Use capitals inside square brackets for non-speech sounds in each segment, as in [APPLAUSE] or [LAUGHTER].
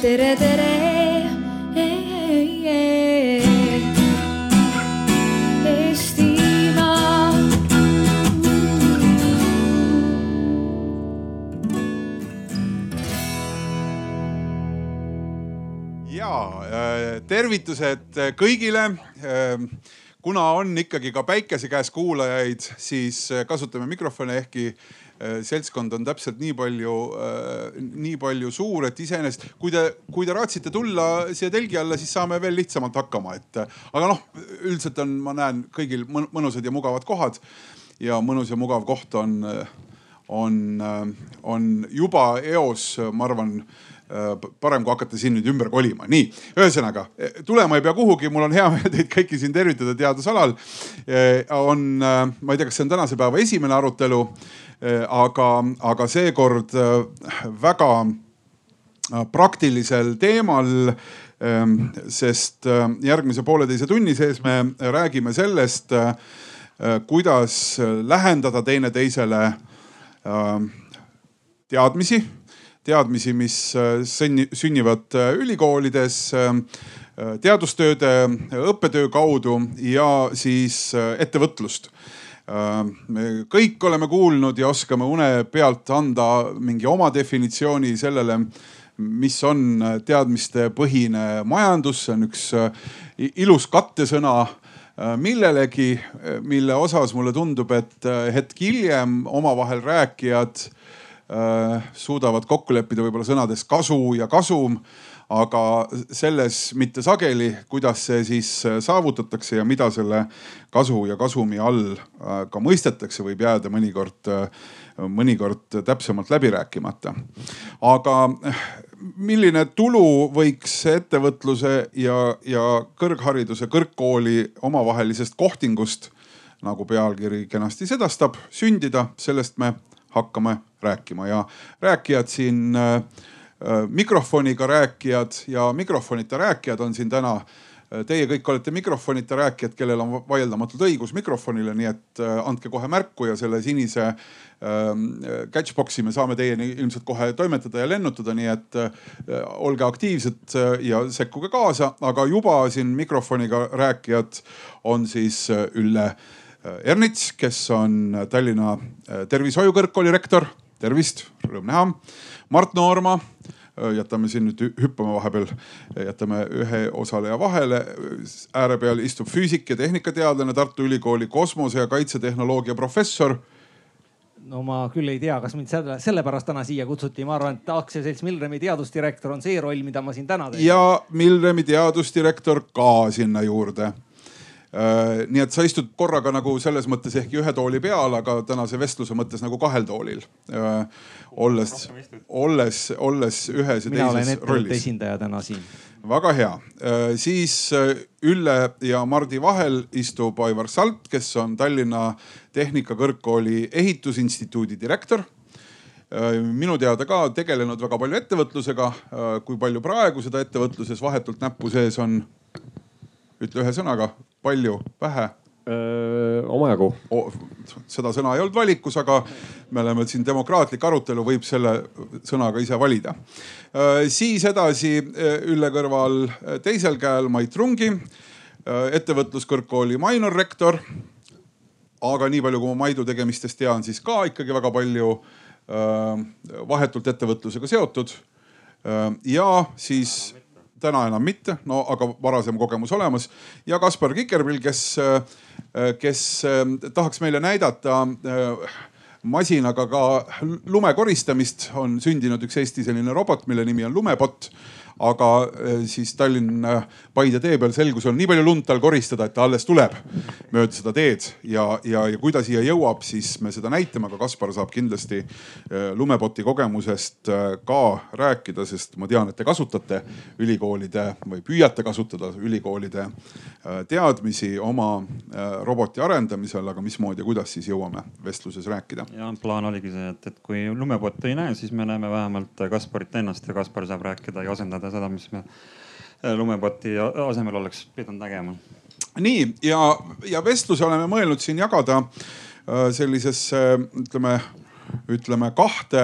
tere, tere. Ja äh, tervitused kõigile. kuna on ikkagi ka päikese käes kuulajaid, siis äh, kasutame mikrofone, ehkki äh, seltskond on täpselt nii palju, nii palju suur, et iseenesest kui te, kui te raatsite tulla siia telgi alla, siis saame veel lihtsamalt hakkama, et aga noh, üldiselt on, ma näen kõigil mõnusad ja mugavad kohad ja mõnus ja mugav koht on, on, on juba eos, ma arvan parem kui hakata siin nüüd ümber kolima. nii, ühesõnaga tulema ei pea kuhugi, mul on hea meel teid kõiki siin tervitada teadusalal. on, ma ei tea, kas see on tänase päeva esimene arutelu, aga, aga seekord väga praktilisel teemal sest järgmise pooleteise tunni sees me räägime sellest, kuidas lähendada teineteisele teadmisi teadmisi, mis sünnivad ülikoolides teadustööde, õppetöö kaudu ja siis ettevõtlust. Me kõik oleme kuulnud ja oskame une pealt anda mingi oma definitsiooni sellele, mis on teadmistepõhine majandus, see on üks ilus kattesõna millelegi, mille osas mulle tundub, et hetk hiljem omavahel rääkijad Äh, suudavad kokku leppida võib-olla sõnades kasu ja kasum, aga selles mitte sageli, kuidas see siis äh, saavutatakse ja mida selle kasu ja kasumi all äh, ka mõistetakse, võib jääda mõnikord, mõnikord täpsemalt läbi rääkimata. aga milline tulu võiks ettevõtluse ja, ja kõrghariduse, kõrgkooli omavahelisest kohtingust, nagu pealkiri kenasti sedastab, sündida, sellest me hakkame rääkima ja rääkijad siin äh, mikrofoniga rääkijad ja mikrofonita rääkijad on siin täna. Teie kõik olete mikrofonita rääkijad, kellel on vaieldamatult õigus mikrofonile, nii et äh, andke kohe märku ja selle sinise ähm, catchbox'i me saame teieni ilmselt kohe toimetada ja lennutada, nii et äh, olge aktiivsed ja sekkuge kaasa, aga juba siin mikrofoniga rääkijad on siis Ülle Ernits, kes on Tallinna Tervishoiu Kõrgkooli rektor tervist, rõõm näha. Mart Noorma, jätame siin nüüd hüppama vahepeal, jätame ühe osaleja vahele. ääre peal istub füüsik ja tehnikateadlane, Tartu Ülikooli kosmose ja kaitsetehnoloogia professor no ma küll ei tea, kas mind selle, sellepärast täna siia kutsuti, ma arvan, et aktsiaselts Milremi teadusdirektor on see roll, mida ma siin täna teen. ja Milremi teadusdirektor ka sinna juurde nii et sa istud korraga nagu selles mõttes ehkki ühe tooli peal, aga tänase vestluse mõttes nagu kahel toolil. Äh, olles, olles, olles ühes ja Mina teises rollis. esindaja täna siin. väga hea, äh, siis Ülle ja Mardi vahel istub Aivar Salt, kes on Tallinna Tehnikakõrgkooli ehitusinstituudi direktor minu teada ka tegelenud väga palju ettevõtlusega. kui palju praegu seda ettevõtluses vahetult näppu sees on? Ütle ühe sõnaga, palju, vähe? omajagu seda sõna ei olnud valikus, aga me oleme siin demokraatlik arutelu, võib selle sõnaga ise valida. siis edasi Ülle kõrval teisel käel Mait Rungi, ettevõtluskõrgkooli mainorrektor. aga nii palju, kui ma Maidu tegemistest tean, siis ka ikkagi väga palju vahetult ettevõtlusega seotud. ja siis täna enam mitte, no aga varasem kogemus olemas. ja Kaspar Kikerpill, kes, kes eh, tahaks meile näidata eh, masinaga ka lume koristamist, on sündinud üks Eesti selline robot, mille nimi on Lumebot aga eh, siis Tallinn-Paide tee peal selgus, on nii palju lund tal koristada, et ta alles tuleb mööda seda teed ja, ja, ja kui ta siia jõuab, siis me seda näitame, aga Kaspar saab kindlasti eh, lumepoti kogemusest ka rääkida, sest ma tean, et te kasutate ülikoolide või püüate kasutada ülikoolide teadmisi oma roboti arendamisel, aga mismoodi ja kuidas siis jõuame vestluses rääkida? ja plaan oligi see, et, et kui lumepotti ei näe, siis me näeme vähemalt Kasparit ennast ja Kaspar saab rääkida ja asendada seda, mis me äh, lumepoti asemel oleks pidanud nägema. nii ja, ja vestluse oleme mõelnud siin jagada äh, sellisesse ütleme ütleme kahte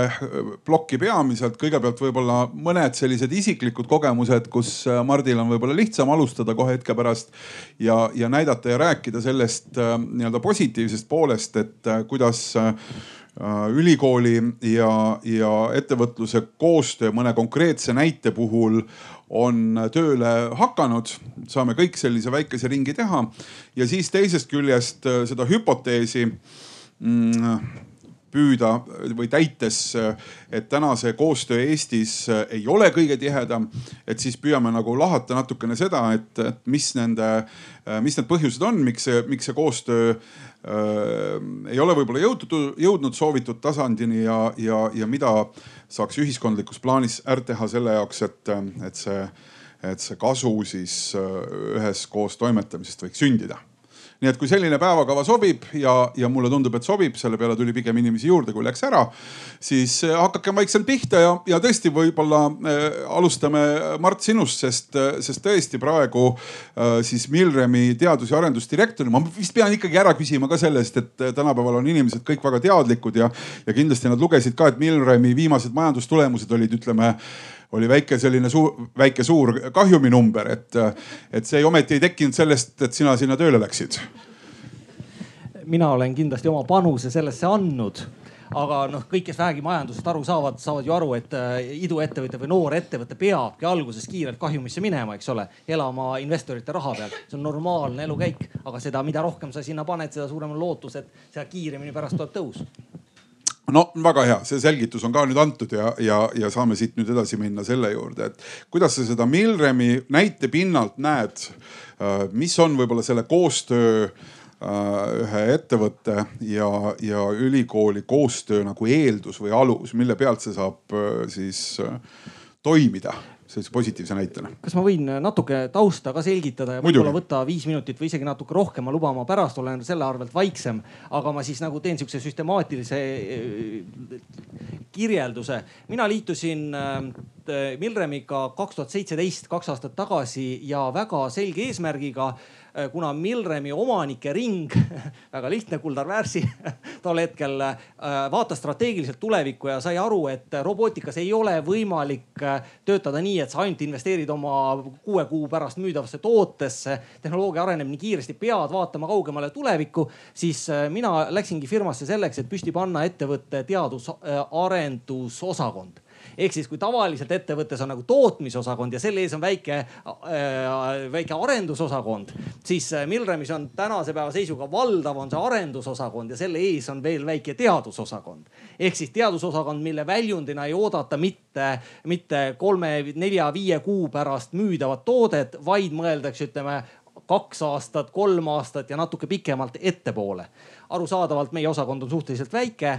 plokki peamiselt. kõigepealt võib-olla mõned sellised isiklikud kogemused, kus Mardil on võib-olla lihtsam alustada kohe hetke pärast ja, ja näidata ja rääkida sellest nii-öelda positiivsest poolest, et kuidas ülikooli ja, ja ettevõtluse koostöö mõne konkreetse näite puhul on tööle hakanud, saame kõik sellise väikese ringi teha. Ja siis teisest küljest äh, seda hüpoteesi mm, püüda või täites, et täna see koostöö Eestis äh, ei ole kõige tihedam, et siis püüame nagu lahata natukene seda, et, et mis nende, äh, mis need põhjused on, miks see, miks see koostöö äh, ei ole võib-olla jõudnud, jõudnud soovitud tasandini ja, ja, ja mida saaks ühiskondlikus plaanis ära teha selle jaoks, et, et see, et see kasu siis äh, üheskoos toimetamisest võiks sündida nii et kui selline päevakava sobib ja, ja mulle tundub, et sobib, selle peale tuli pigem inimesi juurde, kui läks ära, siis äh, hakakem vaikselt pihta ja, ja tõesti võib-olla äh, alustame Mart sinust, sest, äh, sest tõesti praegu äh, siis Milremi teadus- ja arendusdirektor, ma vist pean ikkagi ära küsima ka sellest, et äh, tänapäeval on inimesed kõik väga teadlikud ja, ja kindlasti nad lugesid ka, et Milremi viimased majandustulemused olid, ütleme oli väike selline suur, väike suur kahjuminumber, et, et see ometi ei tekkinud sellest, et sina sinna tööle läksid. mina olen kindlasti oma panuse sellesse andnud aga noh, kõik, kes vähegi majandusest aru saavad, saavad ju aru, et äh, iduettevõte või noor ettevõte peabki alguses kiirelt kahjumisse minema, eks ole, elama investorite raha peal. see on normaalne elukäik, aga seda, mida rohkem sa sinna paned, seda suurem on lootus, et seda kiiremini pärast tuleb tõus no väga hea, see selgitus on ka nüüd antud ja, ja, ja saame siit nüüd edasi minna selle juurde, et kuidas sa seda Milremi näite pinnalt näed, äh, mis on võib-olla selle koostöö äh, ühe ettevõtte ja, ja ülikooli koostöö nagu eeldus või alus, mille pealt see saab äh, siis toimida? Sellise positiivse näitena. kas ma võin natuke tausta ka selgitada ja võib-olla võtta viis minutit või isegi natuke rohkem, ma luban, ma pärast olen selle arvelt vaiksem, aga ma siis nagu teen sihukese süstemaatilise äh, kirjelduse. mina liitusin äh, Milremiga kaks tuhat seitseteist, kaks aastat tagasi ja väga selge eesmärgiga Äh, kuna Milremi omanike ring [LAUGHS] väga lihtne, Kuldar Väärsi [LAUGHS] tol hetkel äh, vaatas strateegiliselt tulevikku ja sai aru, et robootikas ei ole võimalik äh, töötada nii, et sa ainult investeerid oma kuue kuu pärast müüdavasse tootesse. tehnoloogia areneb nii kiiresti, pead vaatama kaugemale tulevikku. siis mina läksingi firmasse selleks, et püsti panna ettevõtte teadus-arendusosakond ehk siis kui tavaliselt ettevõttes on nagu tootmisosakond ja selle ees on väike äh,, väike arendusosakond, siis äh, Milremis on tänase päeva seisuga valdav on see arendusosakond ja selle ees on veel väike teadusosakond. ehk siis teadusosakond, mille väljundina ei oodata mitte, mitte kolme, nelja, viie kuu pärast müüdavat toodet, vaid mõeldakse, ütleme kaks aastat, kolm aastat ja natuke pikemalt ettepoole. Arusaadavalt meie osakond on suhteliselt väike,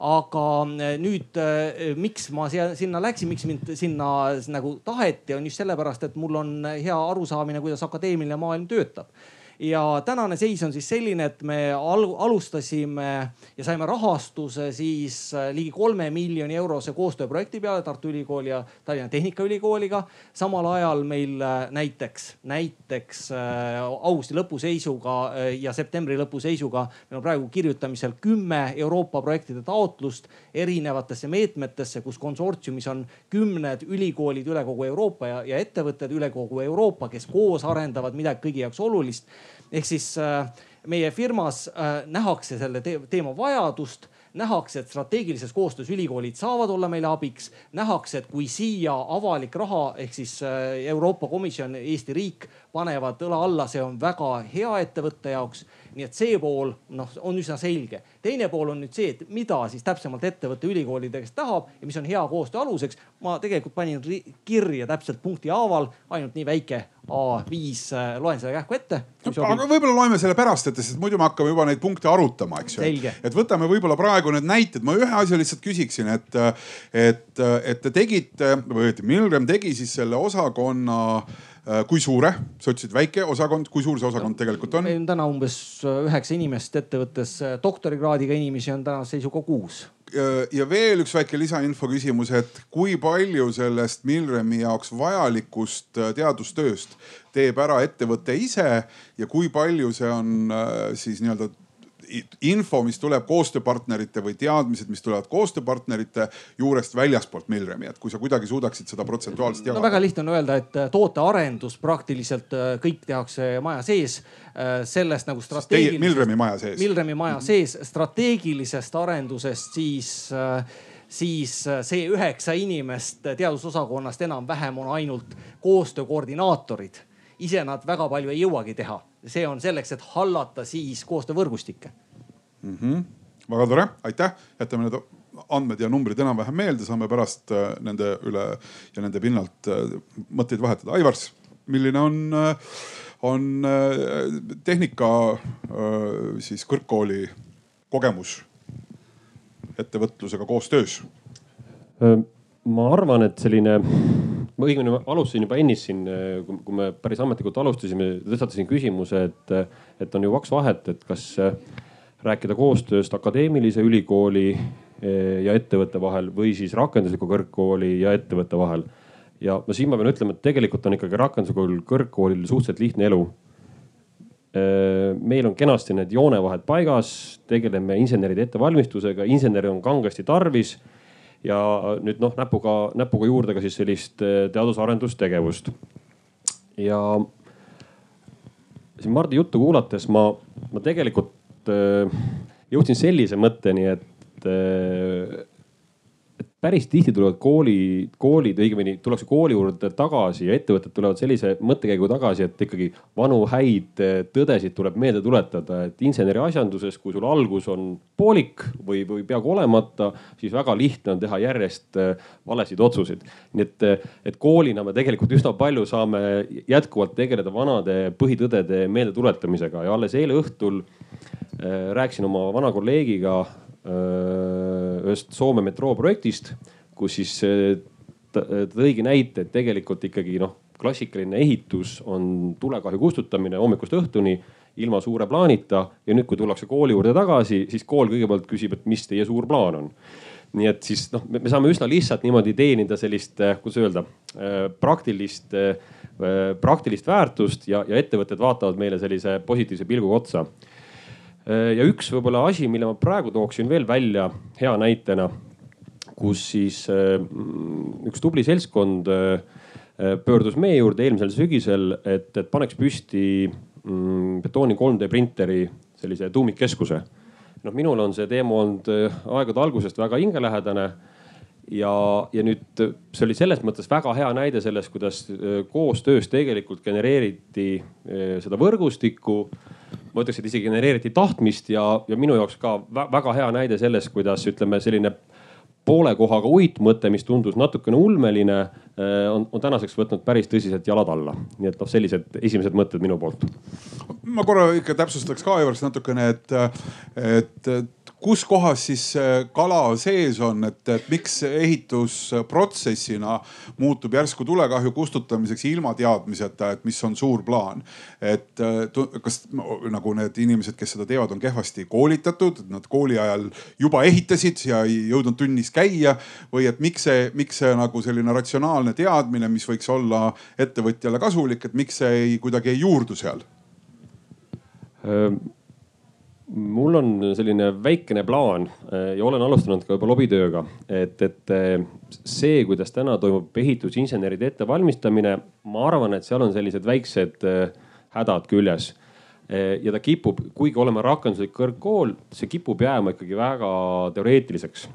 aga eh, nüüd eh, miks ma sinna läksin, miks mind sinna nagu taheti, on just sellepärast, et mul on hea arusaamine, kuidas akadeemiline maailm töötab ja tänane seis on siis selline, et me alustasime ja saime rahastuse siis äh, ligi kolme miljoni eurose koostööprojekti peale Tartu Ülikooli ja Tallinna Tehnikaülikooliga. samal ajal meil äh, näiteks, näiteks äh, augusti lõpu seisuga ja septembri lõpu seisuga meil on praegu kirjutamisel kümme Euroopa projektide taotlust erinevatesse meetmetesse, kus konsortsiumis on kümned ülikoolid üle kogu Euroopa ja, ja ettevõtted üle kogu Euroopa, kes koos arendavad midagi kõigi jaoks olulist ehk siis äh, meie firmas äh, nähakse selle teema vajadust nähakse, et strateegilises koostöös ülikoolid saavad olla meile abiks. nähakse, et kui siia avalik raha ehk siis äh, Euroopa Komisjon, Eesti riik panevad õla alla, see on väga hea ettevõtte jaoks. Nii et see pool noh, on üsna selge. teine pool on nüüd see, et mida siis täpsemalt ettevõte ülikoolide käest tahab ja mis on hea koostöö aluseks. ma tegelikult panin kirja täpselt punkti haaval, ainult nii väike A5 äh, loen selle kähku ette. aga võib-olla loeme selle pärast ette, sest muidu me hakkame juba neid punkte arutama, eks ju. et võtame võib-olla praegu need näited, ma ühe asja lihtsalt küsiksin, et, et, et te tegite või õieti Milrem tegi siis selle osakonna äh, kui suure, sa ütlesid väike osakond, kui suur see osakond tegelikult on? meil on täna umbes üheksa inimest ettevõttes, doktorikraadiga inimesi on tänase seisuga kuus. Ja veel üks väike lisainfo küsimus, et kui palju sellest Milremi jaoks vajalikust äh, teadustööst teeb ära ettevõte ise ja kui palju see on äh, siis nii-öelda info, mis tuleb koostööpartnerite või teadmised, mis tulevad koostööpartnerite juurest väljaspoolt Milremi, et kui sa kuidagi suudaksid seda protsentuaalselt jagada no,. väga lihtne on öelda, et äh, tootearendus praktiliselt äh, kõik tehakse maja sees. sellest nagu strateegilisest. Milremi maja sees. Milremi maja sees, strateegilisest arendusest siis siis see üheksa inimest teadusosakonnast enam-vähem on ainult koostöökoordinaatorid. ise nad väga palju ei jõuagi teha see on selleks, et hallata siis koostöövõrgustikke mm. -hmm. väga tore, aitäh, jätame need andmed ja numbrid enam-vähem meelde, saame pärast äh, nende üle ja nende pinnalt äh, mõtteid vahetada. Aivars, milline on, äh, on tehnika siis kõrgkooli kogemus ettevõtlusega koostöös? ma arvan, et selline ma õigemini alustasin juba ennist siin, kui me päris ametlikult alustasime, tõstatasin küsimuse, et, et on ju kaks vahet, et kas rääkida koostööst akadeemilise ülikooli eh, ja ettevõtte vahel või siis rakendusliku kõrgkooli ja ettevõtte vahel. ja no siin ma pean ütlema, et tegelikult on ikkagi rakenduslikul kõrgkoolil suhteliselt lihtne elu. Eh, meil on kenasti need joonevahed paigas, tegeleme inseneride ettevalmistusega, insenere on kangesti tarvis ja nüüd noh, näpuga, näpuga juurde ka siis sellist eh, teadus-arendustegevust. ja siin Mardi juttu kuulates ma, ma tegelikult jõudsin sellise mõtteni, et äh, päris tihti tulevad kooli, koolid, õigemini tullakse kooli juurde tagasi ja ettevõtted tulevad sellise mõttekäigu tagasi, et ikkagi vanu häid tõdesid tuleb meelde tuletada, et inseneri asjanduses, kui sul algus on poolik või, või peaaegu olemata, siis väga lihtne on teha järjest äh, valesid otsuseid. nii et, et koolina me tegelikult üsna palju saame jätkuvalt tegeleda vanade põhitõdede meeldetuletamisega ja alles eile õhtul äh, rääkisin oma vana kolleegiga ühest Soome metrooprojektist, kus siis tõigi näite, et tegelikult ikkagi noh, klassikaline ehitus on tulekahju kustutamine hommikust õhtuni ilma suure plaanita ja nüüd, kui tullakse kooli juurde tagasi, siis kool kõigepealt küsib, et mis teie suur plaan on. Nii et siis noh, me saame üsna lihtsalt niimoodi teenida sellist, kuidas öelda, praktilist, praktilist väärtust ja, ja ettevõtted vaatavad meile sellise positiivse pilguga otsa ja üks võib-olla asi, mille ma praegu tooksin veel välja hea näitena, kus siis äh, üks tubli seltskond äh, pöördus meie juurde eelmisel sügisel, et, et paneks püsti mm, betooni 3D printeri sellise tuumikkeskuse. noh, minul on see teema olnud aegade algusest väga hingelähedane ja, ja nüüd see oli selles mõttes väga hea näide sellest, kuidas koostöös tegelikult genereeriti seda võrgustikku ma ütleks, et isegi genereeriti tahtmist ja, ja minu jaoks ka väga hea näide sellest, kuidas ütleme, selline poole kohaga uitmõte, mis tundus natukene ulmeline, eh, on, on tänaseks võtnud päris tõsiselt jalad alla. nii et noh, sellised esimesed mõtted minu poolt. ma korra ikka täpsustaks ka Aivar natukene, et, et kus kohas siis kala sees on, et, et miks ehitusprotsessina muutub järsku tulekahju kustutamiseks ilma teadmiseta, et mis on suur plaan. et kas nagu need inimesed, kes seda teevad, on kehvasti koolitatud, et nad kooli ajal juba ehitasid ja ei jõudnud tunnis käia või et miks see, miks see nagu selline ratsionaalne teadmine, mis võiks olla ettevõtjale kasulik, et miks see ei, kuidagi ei juurdu seal? Mul on selline väikene plaan äh, ja olen alustanud ka juba lobitööga, et, et äh, see, kuidas täna toimub ehitusinseneride ettevalmistamine, ma arvan, et seal on sellised väiksed äh, hädad küljes. ja ta kipub, kuigi oleme rakenduslik kõrgkool, see kipub jääma ikkagi väga teoreetiliseks.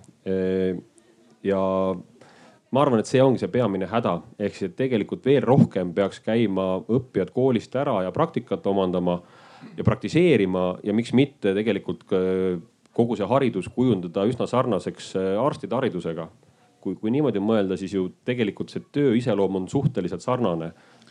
ja ma arvan, et see ongi see peamine häda, ehk siis, tegelikult veel rohkem peaks käima õppijad koolist ära ja praktikat omandama ja praktiseerima ja miks mitte tegelikult kogu see haridus kujundada üsna sarnaseks äh, arstide haridusega. kui, kui niimoodi mõelda, siis ju tegelikult see töö iseloom on suhteliselt sarnane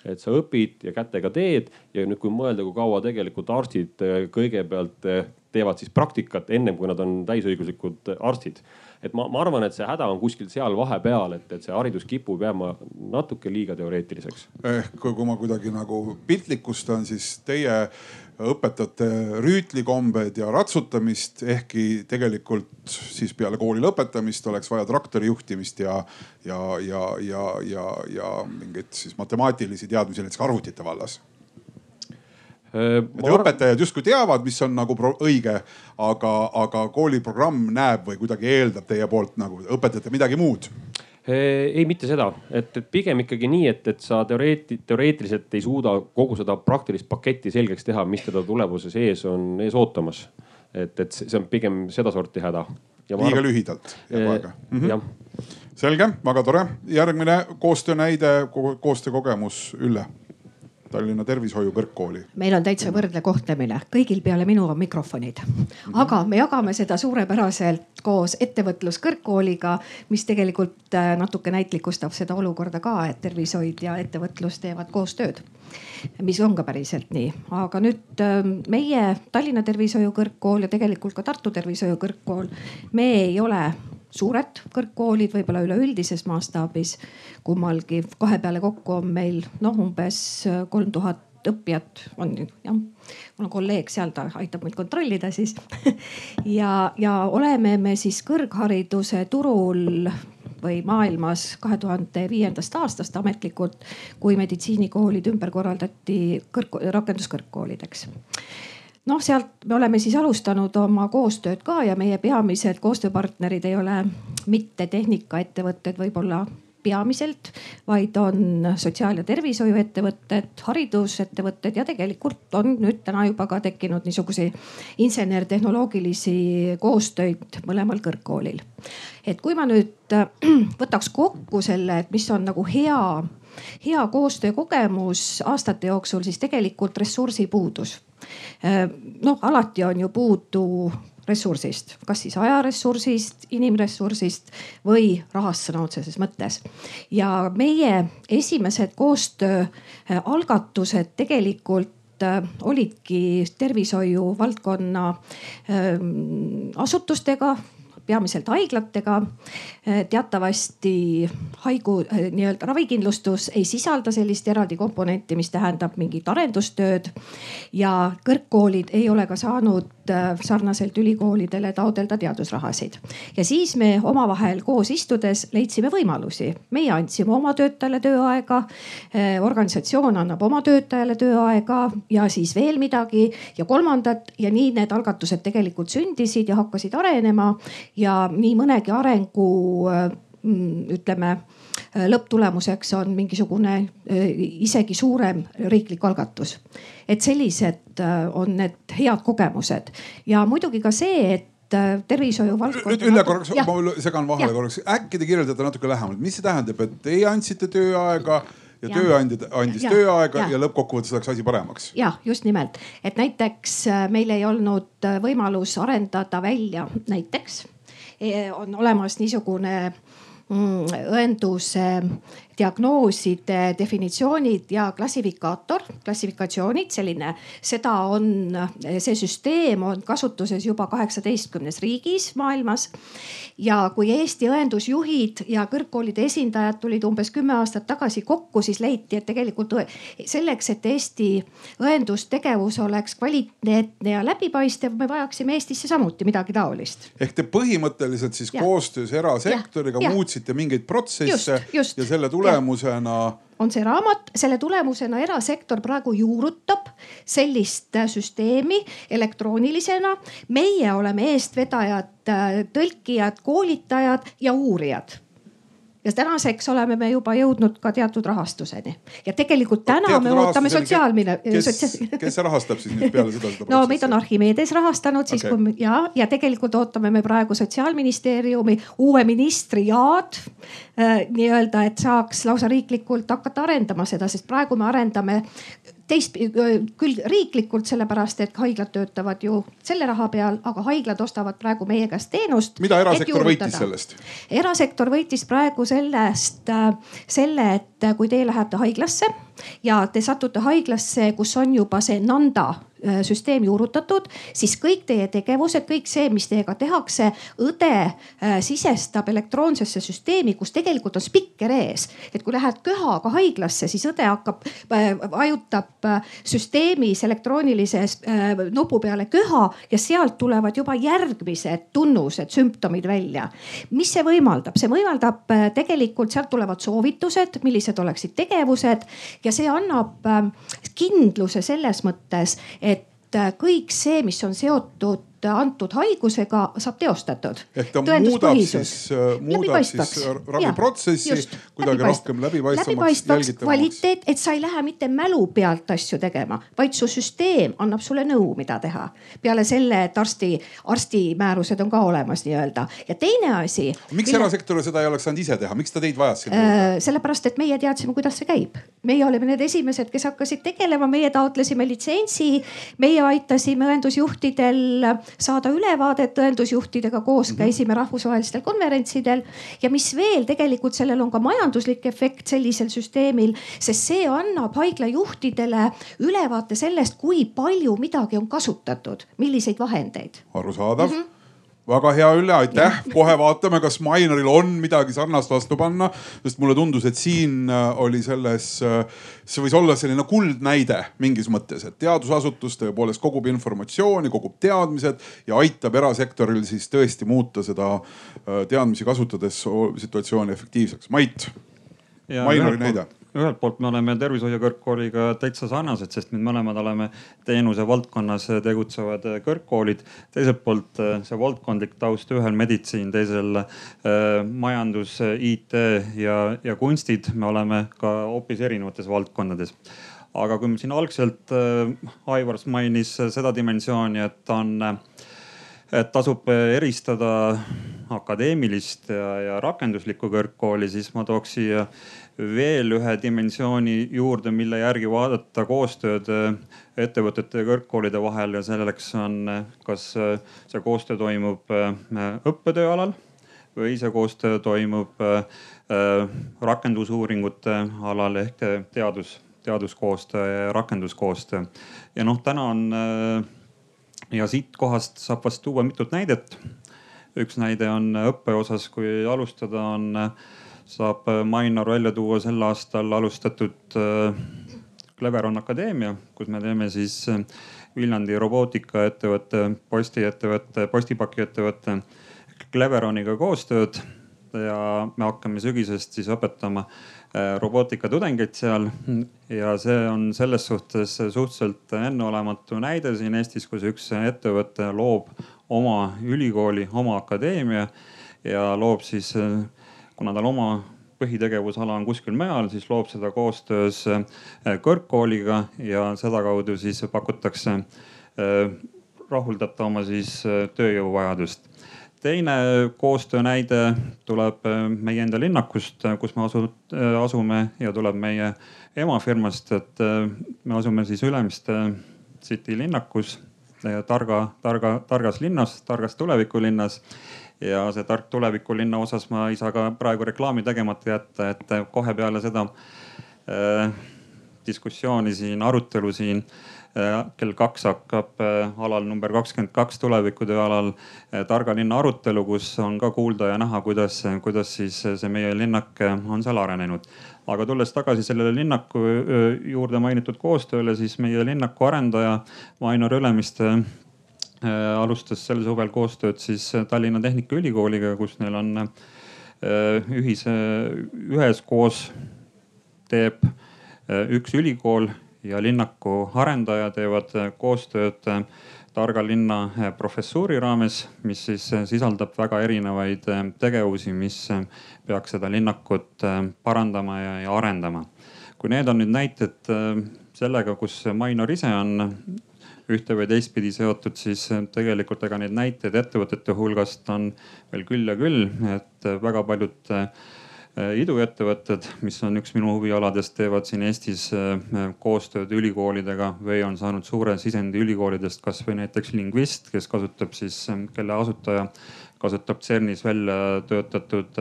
et sa õpid ja kätega teed ja nüüd, kui mõelda, kui kaua tegelikult arstid äh, kõigepealt äh, teevad siis praktikat ennem kui nad on täisõiguslikud arstid. et ma, ma arvan, et see häda on kuskil seal vahepeal, et, et see haridus kipub jääma natuke liiga teoreetiliseks. ehk kui ma kuidagi nagu piltlikustan, siis teie õpetate rüütlikombed ja ratsutamist, ehkki tegelikult siis peale kooli lõpetamist oleks vaja traktori juhtimist ja, ja, ja, ja, ja, ja mingeid siis matemaatilisi teadmisi näiteks arvutite vallas. Et õpetajad justkui teavad, mis on nagu õige, aga, aga kooliprogramm näeb või kuidagi eeldab teie poolt nagu õpetajate midagi muud ei, mitte seda, et, et pigem ikkagi nii, et, et sa teoreeti-, teoreetiliselt ei suuda kogu seda praktilist paketti selgeks teha, mis teda tulevuses ees on ees ootamas. et, et see on pigem sedasorti häda. liiga arv... lühidalt jääb aega mm. -hmm. selge, väga tore. järgmine koostöönäide, koostöökogemus, Ülle Tallinna Tervishoiu Kõrgkooli. meil on täitsa võrdne kohtlemine, kõigil peale minu on mikrofonid. aga me jagame seda suurepäraselt koos ettevõtluskõrgkooliga, mis tegelikult äh, natuke näitlikustab seda olukorda ka, et tervishoid ja ettevõtlus teevad koostööd. mis on ka päriselt nii, aga nüüd äh, meie Tallinna Tervishoiu Kõrgkool ja tegelikult ka Tartu Tervishoiu Kõrgkool, me ei ole suured kõrgkoolid, võib-olla üleüldises mastaabis kummalgi. kahe peale kokku on meil noh, umbes kolm tuhat õppijat on jah. mul on kolleeg seal, ta aitab mind kontrollida siis [LAUGHS] ja, ja oleme me siis kõrghariduse turul või maailmas kahe tuhande viiendast aastast ametlikult, kui meditsiinikoolid ümber korraldati kõrg, rakenduskõrgkoolideks noh, sealt me oleme siis alustanud oma koostööd ka ja meie peamised koostööpartnerid ei ole mitte tehnikaettevõtted võib-olla peamiselt, vaid on sotsiaal- ja tervishoiuettevõtted, haridusettevõtted ja tegelikult on nüüd täna juba ka tekkinud niisuguseid insener-tehnoloogilisi koostöid mõlemal kõrgkoolil. et kui ma nüüd [CLEARS THROAT] võtaks kokku selle, et mis on nagu hea, hea koostöökogemus aastate jooksul, siis tegelikult ressursipuudus Äh, noh, alati on ju puudu ressursist, kas siis ajaressursist, inimressursist või rahast sõna otseses mõttes. ja meie esimesed koostööalgatused tegelikult äh, olidki tervishoiu valdkonna ähm, asutustega peamiselt haiglatega. teatavasti haigu, nii-öelda ravikindlustus ei sisalda sellist eraldi komponenti, mis tähendab mingit arendustööd ja kõrgkoolid ei ole ka saanud Äh, sarnaselt ülikoolidele taotleda teadusrahasid. ja siis me omavahel koos istudes leidsime võimalusi. meie andsime oma töötajale tööaega, äh, organisatsioon annab oma töötajale tööaega ja siis veel midagi ja kolmandat ja nii need algatused tegelikult sündisid ja hakkasid arenema ja nii mõnegi arengu äh, mm, ütleme lõpptulemuseks on mingisugune isegi suurem riiklik algatus et sellised äh, on need head kogemused. Ja muidugi ka see, et äh, tervishoiu valdkond. nüüd Ülle korraks, ma segan vahele korraks, äkki te kirjeldate natuke lähemalt, mis see tähendab, et teie andsite tööaega ja, ja tööandja andis ja, tööaega ja, ja lõppkokkuvõttes läks asi paremaks. ja just nimelt, et näiteks äh, meil ei olnud võimalus arendada välja, näiteks on olemas niisugune mm, õenduse diagnooside definitsioonid ja klassifikaator, klassifikatsioonid, selline, seda on, see süsteem on kasutuses juba kaheksateistkümnes riigis maailmas. ja kui Eesti õendusjuhid ja kõrgkoolide esindajad tulid umbes kümme aastat tagasi kokku, siis leiti, et tegelikult selleks, et Eesti õendustegevus oleks kvaliteetne ja läbipaistev, me vajaksime Eestisse samuti midagi taolist. ehk te põhimõtteliselt siis ja. koostöös erasektoriga ja. muutsite mingeid protsesse just, just. ja selle tulemusena tulemusena on see raamat, selle tulemusena erasektor praegu juurutab sellist äh, süsteemi elektroonilisena. meie oleme eestvedajad, äh, tõlkijad, koolitajad ja uurijad ja tänaseks oleme me juba jõudnud ka teatud rahastuseni ja tegelikult täna teatud me ootame sotsiaalmine. kes, kes rahastab siis nüüd peale seda, seda? [LAUGHS] no meid on Archimedes rahastanud siis okay. kui ja, ja tegelikult ootame me praegu sotsiaalministeeriumi uue ministri Jaad äh, nii-öelda, et saaks lausa riiklikult hakata arendama seda, sest praegu me arendame teist küll riiklikult, sellepärast et haiglad töötavad ju selle raha peal, aga haiglad ostavad praegu meie käest teenust. mida erasektor võitis sellest? erasektor võitis praegu sellest äh, selle, et kui teie lähete haiglasse ja te satute haiglasse, kus on juba see Nanda Äh, süsteem juurutatud, siis kõik teie tegevused, kõik see, mis teiega tehakse, õde äh, sisestab elektroonsesse süsteemi, kus tegelikult on spikker ees. et kui lähed köhaga haiglasse, siis õde hakkab, äh, vajutab süsteemis elektroonilises nupu peale köha ja sealt tulevad juba järgmised tunnused, sümptomid välja. mis see võimaldab, see võimaldab tegelikult, sealt tulevad soovitused, millised oleksid tegevused ja see annab kindluse selles mõttes, kõik see, mis on seotud antud haigusega saab teostatud. ehk ta muudab siis, äh, muudab siis raviprotsessi kuidagi rohkem läbipaistvamaks. läbipaistvaks, kvaliteet, et sa ei lähe mitte mälu pealt asju tegema, vaid su süsteem annab sulle nõu, mida teha. peale selle, et arsti, arsti määrused on ka olemas nii-öelda ja teine asi. miks mille... erasektor seda ei oleks saanud ise teha, miks ta teid vajas sinna äh,? sellepärast, et meie teadsime, kuidas see käib meie olime need esimesed, kes hakkasid tegelema, meie taotlesime litsentsi, meie aitasime õendusjuhtidel saada ülevaadet õendusjuhtidega koos, mhm. käisime rahvusvahelistel konverentsidel ja mis veel tegelikult sellel on ka majanduslik efekt sellisel süsteemil, sest see annab haiglajuhtidele ülevaate sellest, kui palju midagi on kasutatud, milliseid vahendeid. arusaadav mm. -hmm väga hea Ülle, aitäh, kohe vaatame, kas Mainoril on midagi sarnast vastu panna, sest mulle tundus, et siin äh, oli selles, äh, see võis olla selline kuldnäide mingis mõttes, et teadusasutus tõepoolest kogub informatsiooni, kogub teadmised ja aitab erasektoril siis tõesti muuta seda äh, teadmisi kasutades situatsiooni efektiivseks. Mait, Mainori näide ühelt poolt me oleme tervishoiu kõrgkooliga täitsa sarnased, sest me mõlemad oleme teenuse valdkonnas tegutsevad kõrgkoolid. teiselt poolt äh, see valdkondlik taust, ühel meditsiin, teisel äh, majandus, IT ja, ja kunstid. me oleme ka hoopis erinevates valdkondades aga kui siin algselt äh, Aivar mainis seda dimensiooni, et on, et tasub eristada akadeemilist ja, ja rakenduslikku kõrgkooli, siis ma tooks siia veel ühe dimensiooni juurde, mille järgi vaadata koostööd äh, ettevõtete ja kõrgkoolide vahel ja selleks on, äh, kas äh, see koostöö toimub õppetöö alal või see koostöö toimub rakendusuuringute alal ehk teadus, teaduskoostöö ja rakenduskoostöö. ja noh, täna on ja siitkohast saab vast tuua mitut näidet. Üks näide on õppe osas, kui alustada, on saab äh, Mainor välja tuua sel aastal alustatud äh, Cleveron Akadeemia, kus me teeme siis äh, Viljandi robootikaettevõtte, postiettevõtte, postipakiettevõtte Cleveroniga koostööd ja me hakkame sügisest siis õpetama robootikatudengeid seal. ja see on selles suhtes suhteliselt enneolematu näide siin Eestis, kus üks ettevõte loob oma ülikooli, oma akadeemia ja loob siis kuna tal oma põhitegevusala on kuskil mujal, siis loob seda koostöös äh, kõrgkooliga ja sedakaudu siis pakutakse, äh, rahuldab ta oma siis äh, tööjõuvajadust. teine koostöö näide tuleb meie enda linnakust, kus me asu, asume ja tuleb meie emafirmast, et me asume siis Ülemiste City linnakus, targa, targa, targas linnas, targas tulevikulinnas. Ja see tark tulevikulinna osas ma ei saa ka praegu reklaami tegemata jätta, et kohe peale seda äh, diskussiooni siin, arutelu siin äh, kell kaks hakkab äh, alal number kakskümmend kaks tulevikutöö alal äh, targa linna arutelu, kus on ka kuulda ja näha, kuidas, kuidas siis see meie linnak on seal arenenud. aga tulles tagasi sellele linnaku äh, juurde mainitud koostööle, siis meie linnaku arendaja Vaino Ülemiste Äh, alustas sel suvel koostööd siis äh, Tallinna Tehnikaülikooliga, kus neil on äh, ühise, üheskoos teeb üks ülikool ja linnaku arendaja teevad koostööd targa linna professuuri raames, mis siis sisaldab väga erinevaid tegevusi, mis peaks seda linnakut parandama ja, ja arendama. kui need on nüüd näited sellega, kus Mainor ise on ühte või teistpidi seotud, siis tegelikult ega neid näiteid ettevõtete hulgast on veel küll ja küll, et väga paljud eh, iduettevõtted, mis on üks minu huvialadest, teevad siin Eestis koostööd ülikoolidega või on saanud suure sisendi ülikoolidest, kasvõi näiteks lingvist, kes kasutab siis, kelle asutaja kasutab CERN-is välja töötatud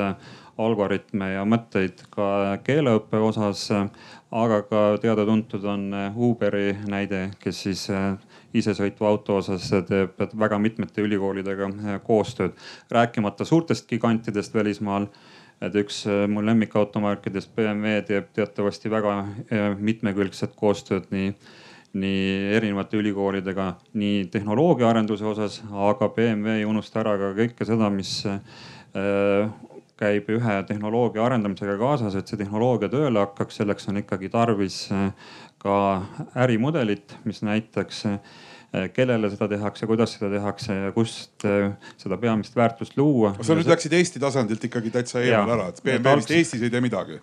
algoritme ja mõtteid ka keeleõppe osas. aga ka teada-tuntud on Uberi näide, kes siis isesõitva auto osas teeb väga mitmete ülikoolidega koostööd, rääkimata suurtest gigantidest välismaal et üks mu lemmikautomärkidest BMW teeb teatavasti väga mitmekülgset koostööd nii nii erinevate ülikoolidega nii tehnoloogiaarenduse osas, aga BMW ei unusta ära ka kõike seda, mis äh, käib ühe tehnoloogia arendamisega kaasas, et see tehnoloogia tööle hakkaks, selleks on ikkagi tarvis äh, ka ärimudelit, mis näitaks äh, kellele seda tehakse, kuidas seda tehakse ja kust seda peamist väärtust luua. sa nüüd läksid Eesti tasandilt ikkagi täitsa eemale ära, et BMW vist Eestis ei tee midagi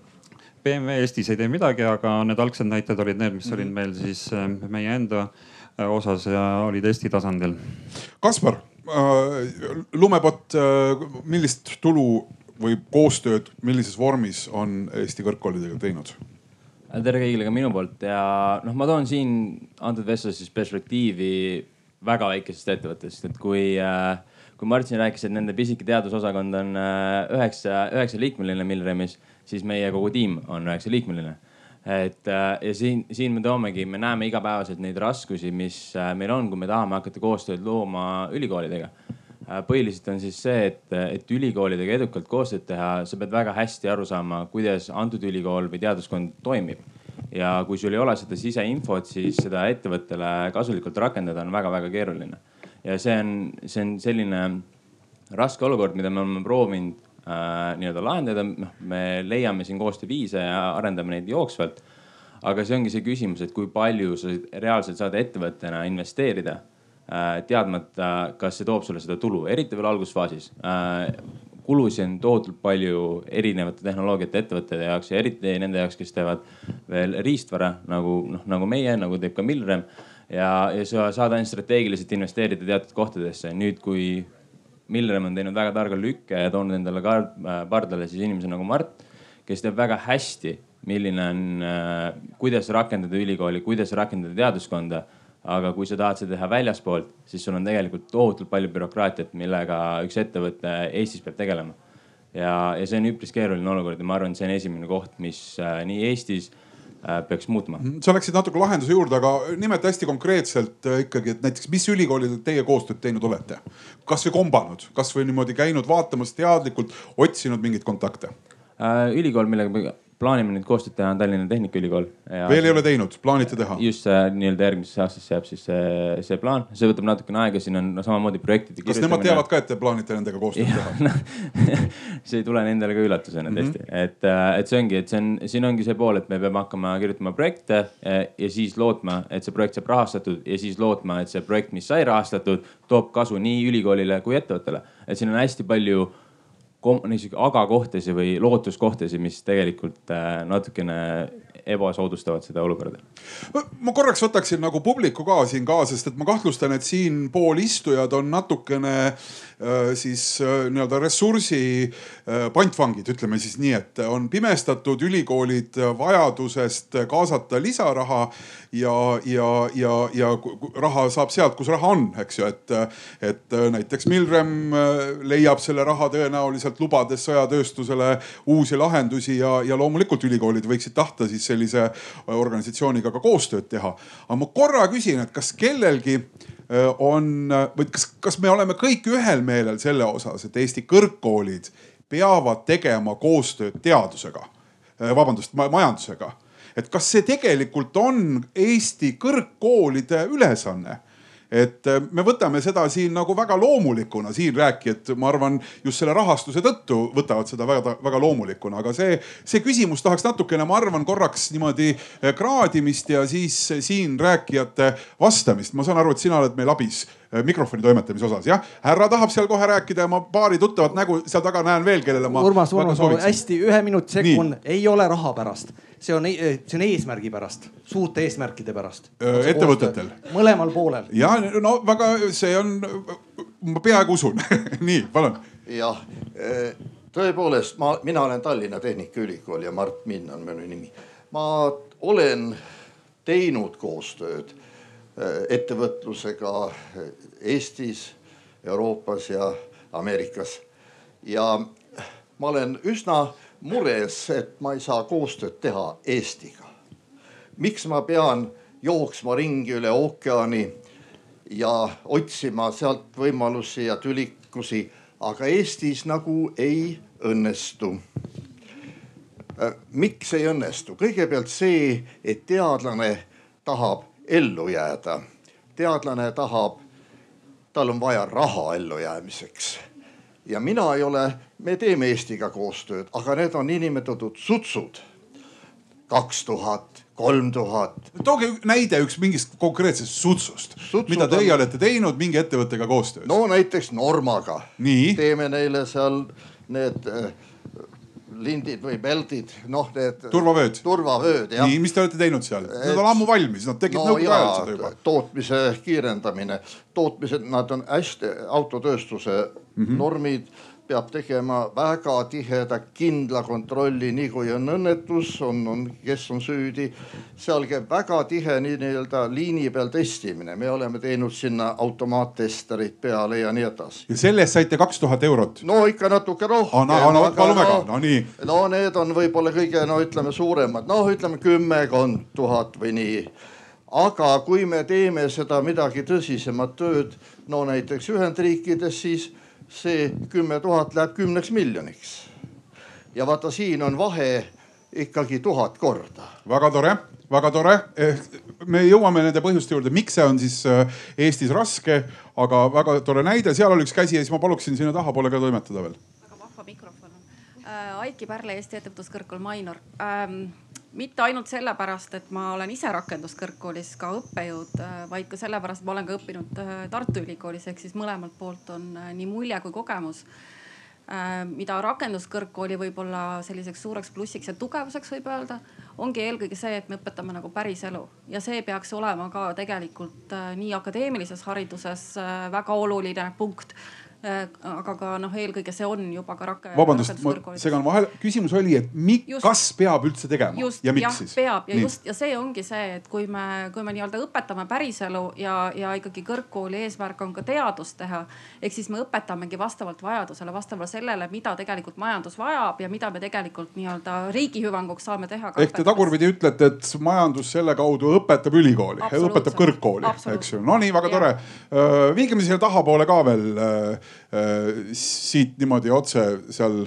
BMW Eestis ei tee midagi, aga need algsed näited olid need, mis olid mhm. meil siis äh, meie enda osas ja olid Eesti tasandil. Kaspar äh,, lumepott äh,, millist tulu või koostööd, millises vormis on Eesti kõrgkoolidega teinud? Tere kõigile ka minu poolt. Ja noh, ma toon siin antud vestluses perspektiivi väga väikesest ettevõttest, et kui äh, kui Martin rääkis, et nende pisike teadusosakond on üheksa, üheksa liikmeline Milremis siis meie kogu tiim on üheksaliikmeline et äh, ja siin, siin me toomegi, me näeme igapäevaselt neid raskusi, mis äh, meil on, kui me tahame hakata koostööd looma ülikoolidega. Äh, põhiliselt on siis see, et, et ülikoolidega edukalt koostööd teha, sa pead väga hästi aru saama, kuidas antud ülikool või teaduskond toimib. ja kui sul ei ole seda siseinfot, siis seda ettevõttele kasulikult rakendada on väga-väga keeruline. ja see on, see on selline raske olukord, mida me oleme proovinud äh, nii-öelda lahendada. noh, me leiame siin koostööviise ja arendame neid jooksvalt. aga see ongi see küsimus, et kui palju sa reaalselt saad ettevõttena investeerida teadmata, kas see toob sulle seda tulu, eriti veel algusfaasis äh, kulusid on tohutult palju erinevate tehnoloogiate ettevõtete jaoks ja eriti nende jaoks, kes teevad veel riistvara nagu noh, nagu meie, nagu teeb ka Milrem. ja, ja sa saad ainult strateegiliselt investeerida teatud kohtadesse. nüüd, kui Milrem on teinud väga targa lükke ja toonud endale äh, pardale siis inimese nagu Mart, kes teab väga hästi, milline on, äh, kuidas rakendada ülikooli, kuidas rakendada teaduskonda. Aga kui sa tahad seda teha väljaspoolt, siis sul on tegelikult tohutult palju bürokraatiat, millega üks ettevõte Eestis peab tegelema. ja, ja see on üpris keeruline olukord ja ma arvan, et see on esimene koht, mis äh, nii Eestis Äh, peaks muutma. Mhm. sa läksid natuke lahenduse juurde, aga nimeta hästi konkreetselt äh, ikkagi, et näiteks mis ülikoolidega teie koostööd teinud olete? kasvõi kombanud, kasvõi niimoodi käinud vaatamas teadlikult, otsinud mingeid kontakte? Ülikool, millega plaanime nüüd koostööd teha, Tallinna Tehnikaülikool. veel ei ole teinud, plaanite teha? just see nii-öelda järgmisesse aastasse jääb siis see, see plaan, see võtab natukene aega, siin on no, samamoodi projektide. kas nemad teavad ka, et te plaanite nendega koostööd teha [LAUGHS] see ei tule nendele ka üllatusena mm -hmm. tõesti, et, äh, et see ongi, et see on, siin ongi see pool, et me peame hakkama kirjutama projekte ja, ja siis lootma, et see projekt saab rahastatud ja siis lootma, et see projekt, mis sai rahastatud, toob kasu nii ülikoolile kui ettevõttele. et siin on hästi palju niisuguseid aga-kohtasid või lootuskohtasid, mis tegelikult äh, natukene ebasoodustavad seda olukorda. ma korraks võtaksin nagu publiku ka siin kaasa, sest et ma kahtlustan, et siinpool istujad on natukene Äh, siis äh, nii-öelda ressursi äh, pantvangid, ütleme siis nii, et on pimestatud ülikoolid vajadusest kaasata lisaraha ja, ja, ja, ja raha saab sealt, kus raha on, eks ju, et, et näiteks Milrem leiab selle raha tõenäoliselt lubades sõjatööstusele uusi lahendusi ja, ja loomulikult ülikoolid võiksid tahta siis sellise organisatsiooniga ka koostööd teha. aga ma korra küsin, et kas kellelgi Äh, on või kas, kas me oleme kõik ühel meelel selle osas, et Eesti kõrgkoolid peavad tegema koostööd teadusega, äh, vabandust, majandusega. et kas see tegelikult on Eesti kõrgkoolide ülesanne et äh, me võtame seda siin nagu väga loomulikuna, siin rääkijad, ma arvan, just selle rahastuse tõttu võtavad seda väga, väga loomulikuna, aga see, see küsimus tahaks natukene, ma arvan, korraks niimoodi äh, kraadimist ja siis siin rääkijate vastamist. ma saan aru, et sina oled meil abis mikrofoni toimetamise osas, jah. härra tahab seal kohe rääkida ja ma paari tuttavat nägu seal taga näen veel, kellele ma. Urmas, Urmas, hästi ühe minuti sekkun, ei ole raha pärast, see on, e-, see on eesmärgi pärast, suurte eesmärkide pärast. Äh, ettevõtetel. mõlemal poolel. ja no väga, see on, ma peaaegu usun [LAUGHS] nii, palun. jah, äh, tõepoolest ma, mina olen Tallinna Tehnikaülikool ja Mart Minn on minu nimi. ma olen teinud koostööd Äh, ettevõtlusega Eestis, Euroopas ja Ameerikas. ja ma olen üsna mures, et ma ei saa koostööd teha Eestiga. miks ma pean jooksma ringi üle ookeani ja otsima sealt võimalusi ja tülikusi, aga Eestis nagu ei õnnestu. miks ei õnnestu? kõigepealt see, et teadlane tahab ellu jääda. teadlane tahab, tal on vaja raha ellujäämiseks ja mina ei ole, me teeme Eestiga koostööd, aga need on niinimetatud sutsud. kaks tuhat, kolm tuhat. tooge näide üks mingist konkreetsest sutsust, Sutsud mida teie on- olete teinud mingi ettevõttega koostöös. no näiteks Normaga. Nii. teeme neile seal need äh, lindid või peldid, noh need. Turvavööd. turvavööd jah. nii, mis te olete teinud seal? Nad on ammu valmis, nad tegid no nõukogude ajal seda juba. tootmise kiirendamine, tootmised, nad on hästi autotööstuse mm -hmm. normid peab tegema väga tiheda, kindla kontrolli, nii kui on õnnetus, on, on, kes on süüdi. seal käib väga tihe nii-öelda liini peal testimine, me oleme teinud sinna automaattesterid peale ja nii edasi. ja selle eest saite kaks tuhat eurot. no ikka natuke rohkem. Ah, no, no, palun väga, no nii. no need on võib-olla kõige, no ütleme suuremad, noh, ütleme kümmekond tuhat või nii. aga kui me teeme seda midagi tõsisemat tööd, no näiteks Ühendriikides, siis see kümme tuhat läheb kümneks miljoniks. ja vaata, siin on vahe ikkagi tuhat korda. väga tore, väga tore. me jõuame nende põhjuste juurde, miks see on siis äh, Eestis raske, aga väga tore näide, seal oli üks käsi ja siis ma paluksin sinna tahapoole ka toimetada veel. väga vahva mikrofon on äh,. Aiki Pärle, Eesti Ettevõtluskõrgkool Mainor ähm, mitte ainult sellepärast, et ma olen ise rakenduskõrgkoolis ka õppejõud, vaid ka sellepärast, et ma olen ka õppinud äh, Tartu Ülikoolis, ehk siis mõlemalt poolt on äh, nii mulje kui kogemus. Äh, mida rakenduskõrgkooli võib-olla selliseks suureks plussiks ja tugevuseks võib öelda, ongi eelkõige see, et me õpetame nagu päriselu ja see peaks olema ka tegelikult nii akadeemilises hariduses väga oluline punkt aga ka noh, eelkõige see on juba ka rak-. vabandust, ma segan vahele, küsimus oli, et mik, kas peab üldse tegema just, ja miks jah, siis? peab ja Nii. just ja see ongi see, et kui me, kui me nii-öelda õpetame päriselu ja, ja ikkagi kõrgkooli eesmärk on ka teadust teha. ehk siis me õpetamegi vastavalt vajadusele, vastavalt sellele, mida tegelikult majandus vajab ja mida me tegelikult nii-öelda riigi hüvanguks saame teha. ehk te tagurpidi ütlete, et majandus selle kaudu õpetab ülikooli, õpetab kõrgkooli, eks ju. no nii, väga tore. viigime siia tahapoole ka veel siit niimoodi otse seal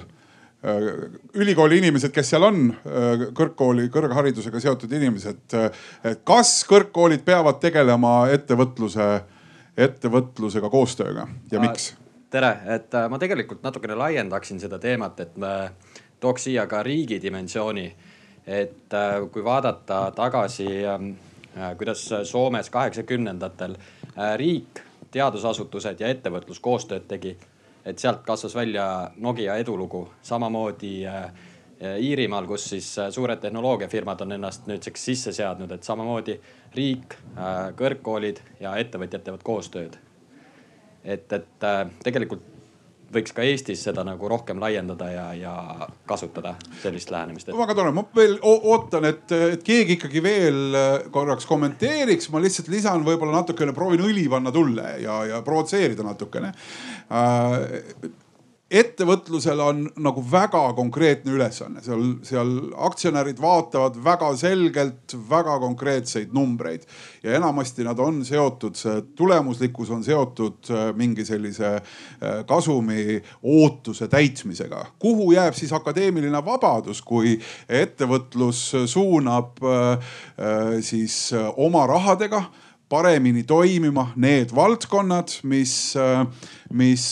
ülikooli inimesed, kes seal on, kõrgkooli, kõrgharidusega seotud inimesed. kas kõrgkoolid peavad tegelema ettevõtluse, ettevõtlusega koostööga ja miks? tere, et ma tegelikult natukene laiendaksin seda teemat, et me tooks siia ka riigi dimensiooni. et kui vaadata tagasi, kuidas Soomes kaheksakümnendatel riik teadusasutused ja ettevõtlus koostööd tegi. et sealt kasvas välja Nokia edulugu, samamoodi Iirimaal, kus siis suured tehnoloogiafirmad on ennast nüüdseks sisse seadnud, et samamoodi riik, kõrgkoolid ja ettevõtjad teevad koostööd. et, et tegelikult võiks ka Eestis seda nagu rohkem laiendada ja, ja kasutada sellist lähenemist. väga tore, ma veel ootan, et, et keegi ikkagi veel korraks kommenteeriks, ma lihtsalt lisan võib-olla natukene, proovin õli panna tulle ja, ja provotseerida natukene äh, ettevõtlusel on nagu väga konkreetne ülesanne, seal, seal aktsionärid vaatavad väga selgelt väga konkreetseid numbreid ja enamasti nad on seotud, see tulemuslikkus on seotud äh, mingi sellise äh, kasumi ootuse täitmisega. kuhu jääb siis akadeemiline vabadus, kui ettevõtlus suunab äh, siis oma rahadega paremini toimima need valdkonnad, mis, mis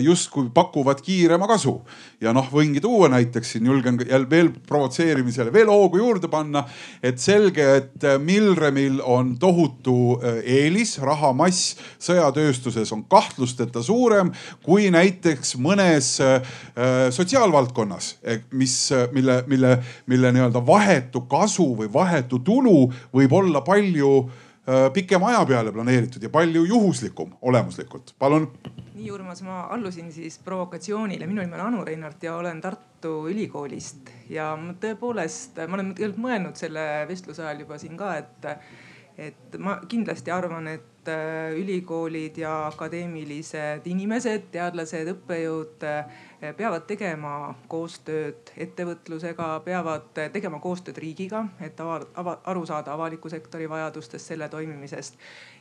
justkui pakuvad kiirema kasu. ja noh, võingi tuua näiteks siin, julgen jälle veel provotseerimisele veel hoogu juurde panna. et selge, et Milremil on tohutu eelis, rahamass sõjatööstuses on kahtlusteta suurem kui näiteks mõnes sotsiaalvaldkonnas, mis, mille, mille, mille nii-öelda vahetu kasu või vahetu tulu võib olla palju pikema aja peale planeeritud ja palju juhuslikum olemuslikult. palun. nii Urmas, ma allusin siis provokatsioonile. minu nimi on Anu Reinart ja olen Tartu Ülikoolist ja tõepoolest, ma olen tegelikult mõelnud selle vestluse ajal juba siin ka, et et ma kindlasti arvan, et äh, ülikoolid ja akadeemilised inimesed, teadlased, õppejõud äh, peavad tegema koostööd ettevõtlusega, peavad tegema koostööd riigiga, et ava, ava, aru saada avaliku sektori vajadustest, selle toimimisest.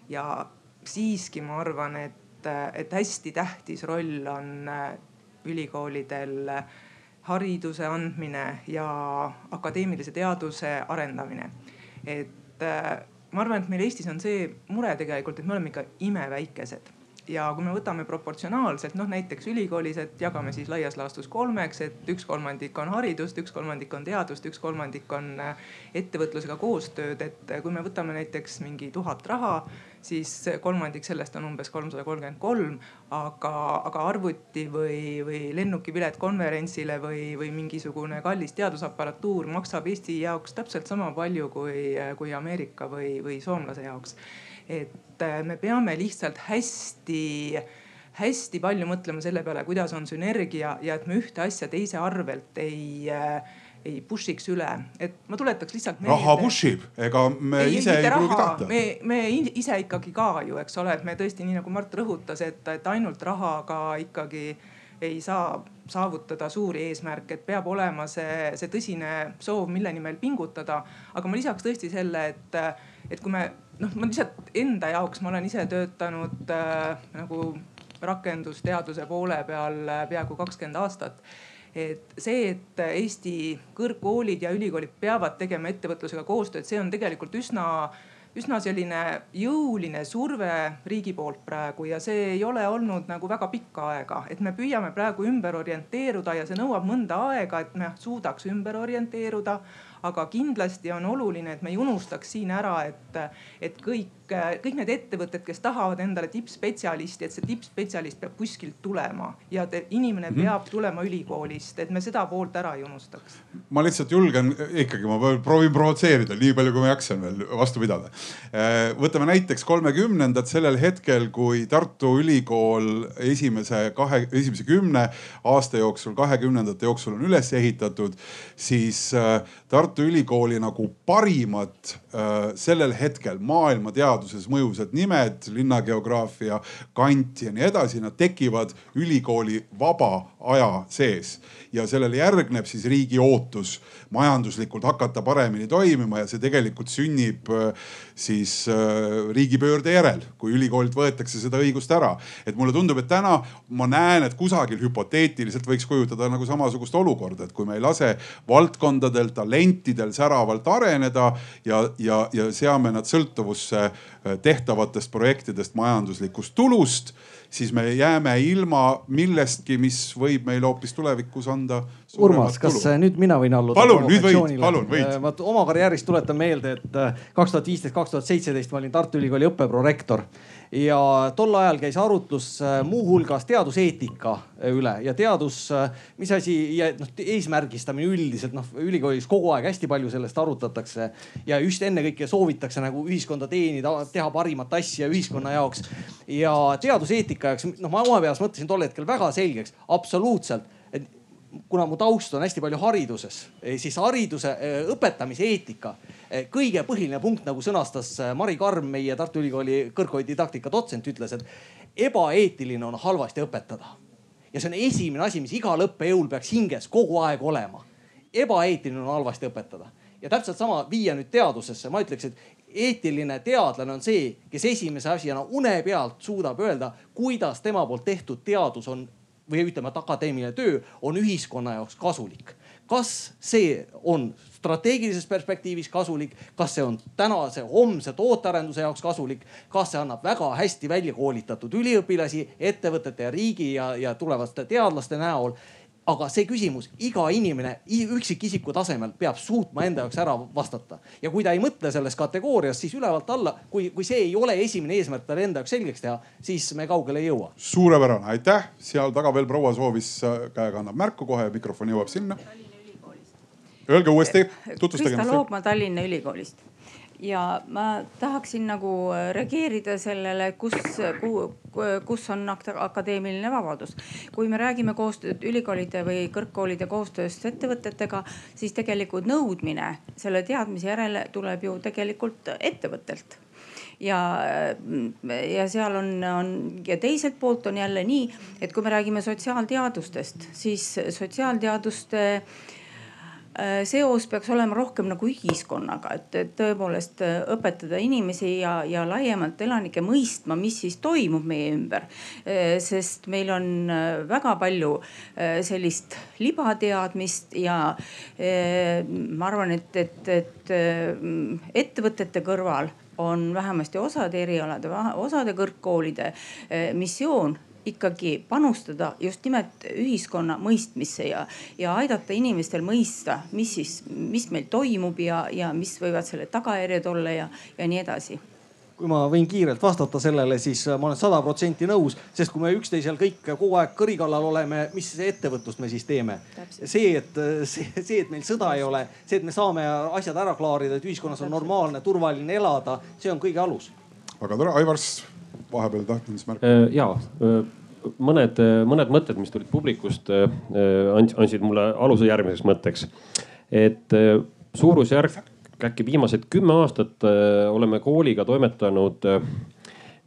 ja siiski ma arvan, et, et hästi tähtis roll on ülikoolidel hariduse andmine ja akadeemilise teaduse arendamine. et ma arvan, et meil Eestis on see mure tegelikult, et me oleme ikka imeväikesed ja kui me võtame proportsionaalselt, noh näiteks ülikoolis, et jagame siis laias laastus kolmeks, et üks kolmandik on haridust, üks kolmandik on teadust, üks kolmandik on äh, ettevõtlusega koostööd. et kui me võtame näiteks mingi tuhat raha, siis kolmandik sellest on umbes kolmsada kolmkümmend kolm. aga, aga arvuti või, või lennukipilet konverentsile või, või mingisugune kallis teadusapparatuur maksab Eesti jaoks täpselt sama palju kui, kui Ameerika või, või soomlase jaoks et äh, me peame lihtsalt hästi hästi palju mõtlema selle peale, kuidas on sünergia ja et me ühte asja teise arvelt ei äh, ei push'iks üle, et ma tuletaks lihtsalt meelde. raha push ib, ega me ei, ise ei, ei pruugi tahta. me, me ise ikkagi ka ju, eks ole, et me tõesti nii nagu Mart rõhutas, et, et ainult rahaga ikkagi ei saa saavutada suuri eesmärke, et peab olema see, see tõsine soov, mille nimel pingutada. aga ma lisaks tõesti selle, et, et kui me noh, ma lihtsalt enda jaoks, ma olen ise töötanud äh, nagu rakendusteaduse poole peal äh, peaaegu kakskümmend aastat. Et see, et Eesti kõrgkoolid ja ülikoolid peavad tegema ettevõtlusega koostööd, see on tegelikult üsna üsna selline jõuline surve riigi poolt praegu ja see ei ole olnud nagu väga pikka aega, et me püüame praegu ümber orienteeruda ja see nõuab mõnda aega, et me suudaks ümber orienteeruda aga kindlasti on oluline, et me ei unustaks siin ära, et, et kõik, kõik need ettevõtted, kes tahavad endale tippspetsialisti, et see tippspetsialist peab kuskilt tulema ja te, inimene mm peab tulema ülikoolist, et me seda poolt ära ei unustaks. ma lihtsalt julgen ikkagi, ma proovin provotseerida nii palju, kui ma jaksan veel vastu pidada. võtame näiteks kolmekümnendad sellel hetkel, kui Tartu Ülikool esimese kahe, esimese kümne aasta jooksul, kahekümnendate jooksul on üles ehitatud, siis Tartu Tartu Ülikooli nagu parimad äh, sellel hetkel maailmateaduses mõjusad nimed, linnageograafia, Kant ja nii edasi, nad tekivad ülikooli vaba aja sees. Ja sellele järgneb siis riigi ootus majanduslikult hakata paremini toimima ja see tegelikult sünnib äh, siis äh, riigipöörde järel, kui ülikoolilt võetakse seda õigust ära. et mulle tundub, et täna ma näen, et kusagil hüpoteetiliselt võiks kujutada nagu samasugust olukorda, et kui me ei lase valdkondadel, talentidel säravalt areneda ja, ja, ja seame nad sõltuvusse tehtavatest projektidest majanduslikust tulust siis me jääme ilma millestki, mis võib meile hoopis tulevikus anda. Urmas, kas tulu. nüüd mina võin alluda? palun, nüüd võid, palun võid. ma oma karjäärist tuletan meelde, et äh, kaks tuhat viisteist, kaks tuhat seitseteist ma olin Tartu Ülikooli õppeprorektor ja tol ajal käis arutlus äh, muuhulgas teaduseetika äh, üle ja teadus, äh, mis asi ja noh eesmärgistamine üldiselt noh ülikoolis kogu aeg hästi palju sellest arutatakse. ja just ennekõike soovitakse nagu ühiskonda teenida, teha parimat asja ühiskonna jaoks. ja teaduseetika jaoks noh ma oma peas mõtlesin tol hetkel väga selgeks, absoluutselt kuna mu taust on hästi palju hariduses, eh, siis hariduse eh, õpetamise eetika. Eh, kõige põhiline punkt, nagu sõnastas Mari Karm, meie Tartu Ülikooli kõrgkooli didaktika dotsent, ütles, et ebaeetiline on halvasti õpetada. ja see on esimene asi, mis igal õppejõul peaks hinges kogu aeg olema. ebaeetiline on halvasti õpetada ja täpselt sama viia nüüd teadusesse, ma ütleks, et eetiline teadlane on see, kes esimese asjana une pealt suudab öelda, kuidas tema poolt tehtud teadus on või ütleme, et akadeemiline töö on ühiskonna jaoks kasulik. kas see on strateegilises perspektiivis kasulik, kas see on tänase, homse tootearenduse jaoks kasulik, kas see annab väga hästi välja koolitatud üliõpilasi ettevõtete ja riigi ja, ja tulevaste teadlaste näol aga see küsimus iga inimene üksikisiku tasemel peab suutma enda jaoks ära vastata. ja kui ta ei mõtle selles kategoorias, siis ülevalt alla, kui, kui see ei ole esimene eesmärk talle enda jaoks selgeks teha, siis me kaugele ei jõua. suurepärane, aitäh. seal taga veel proua soovis, äh, käega annab märku kohe, mikrofon jõuab sinna. Öelge uuesti, tutvustage. Krista Loopmaa Tallinna Ülikoolist ja ma tahaksin nagu äh, reageerida sellele, kus, kus on akadeemiline vabadus. kui me räägime koostööd ülikoolide või kõrgkoolide koostööst ettevõtetega, siis tegelikult nõudmine selle teadmise järele tuleb ju tegelikult ettevõttelt ja, ja seal on, on ja teiselt poolt on jälle nii, et kui me räägime sotsiaalteadustest, siis sotsiaalteaduste äh, seos peaks olema rohkem nagu ühiskonnaga, et, et tõepoolest äh, õpetada inimesi ja, ja laiemalt elanikke mõistma, mis siis toimub meie ümber. Äh, sest meil on väga palju sellist libateadmist ja ma arvan, et, et, et ettevõtete kõrval on vähemasti osade erialade, osade kõrgkoolide missioon ikkagi panustada just nimelt ühiskonna mõistmisse ja, ja aidata inimestel mõista, mis siis, mis meil toimub ja, ja mis võivad selle tagajärjed olla ja, ja nii edasi kui ma võin kiirelt vastata sellele, siis äh, ma olen sada protsenti nõus, sest kui me üksteisel kõik kogu aeg kõri kallal oleme, mis ettevõtlust me siis teeme? see, et äh, see, see, et meil sõda ei ole, see, et me saame asjad ära klaarida, et ühiskonnas on normaalne, turvaline elada, see on kõige alus. väga tore, Aivars vahepeal tahtnud siis märkida. Äh, ja mõned, mõned mõtted, mis tulid publikust, andsid mulle aluse järgmiseks mõtteks. et suurusjärk äkki viimased kümme aastat oleme kooliga toimetanud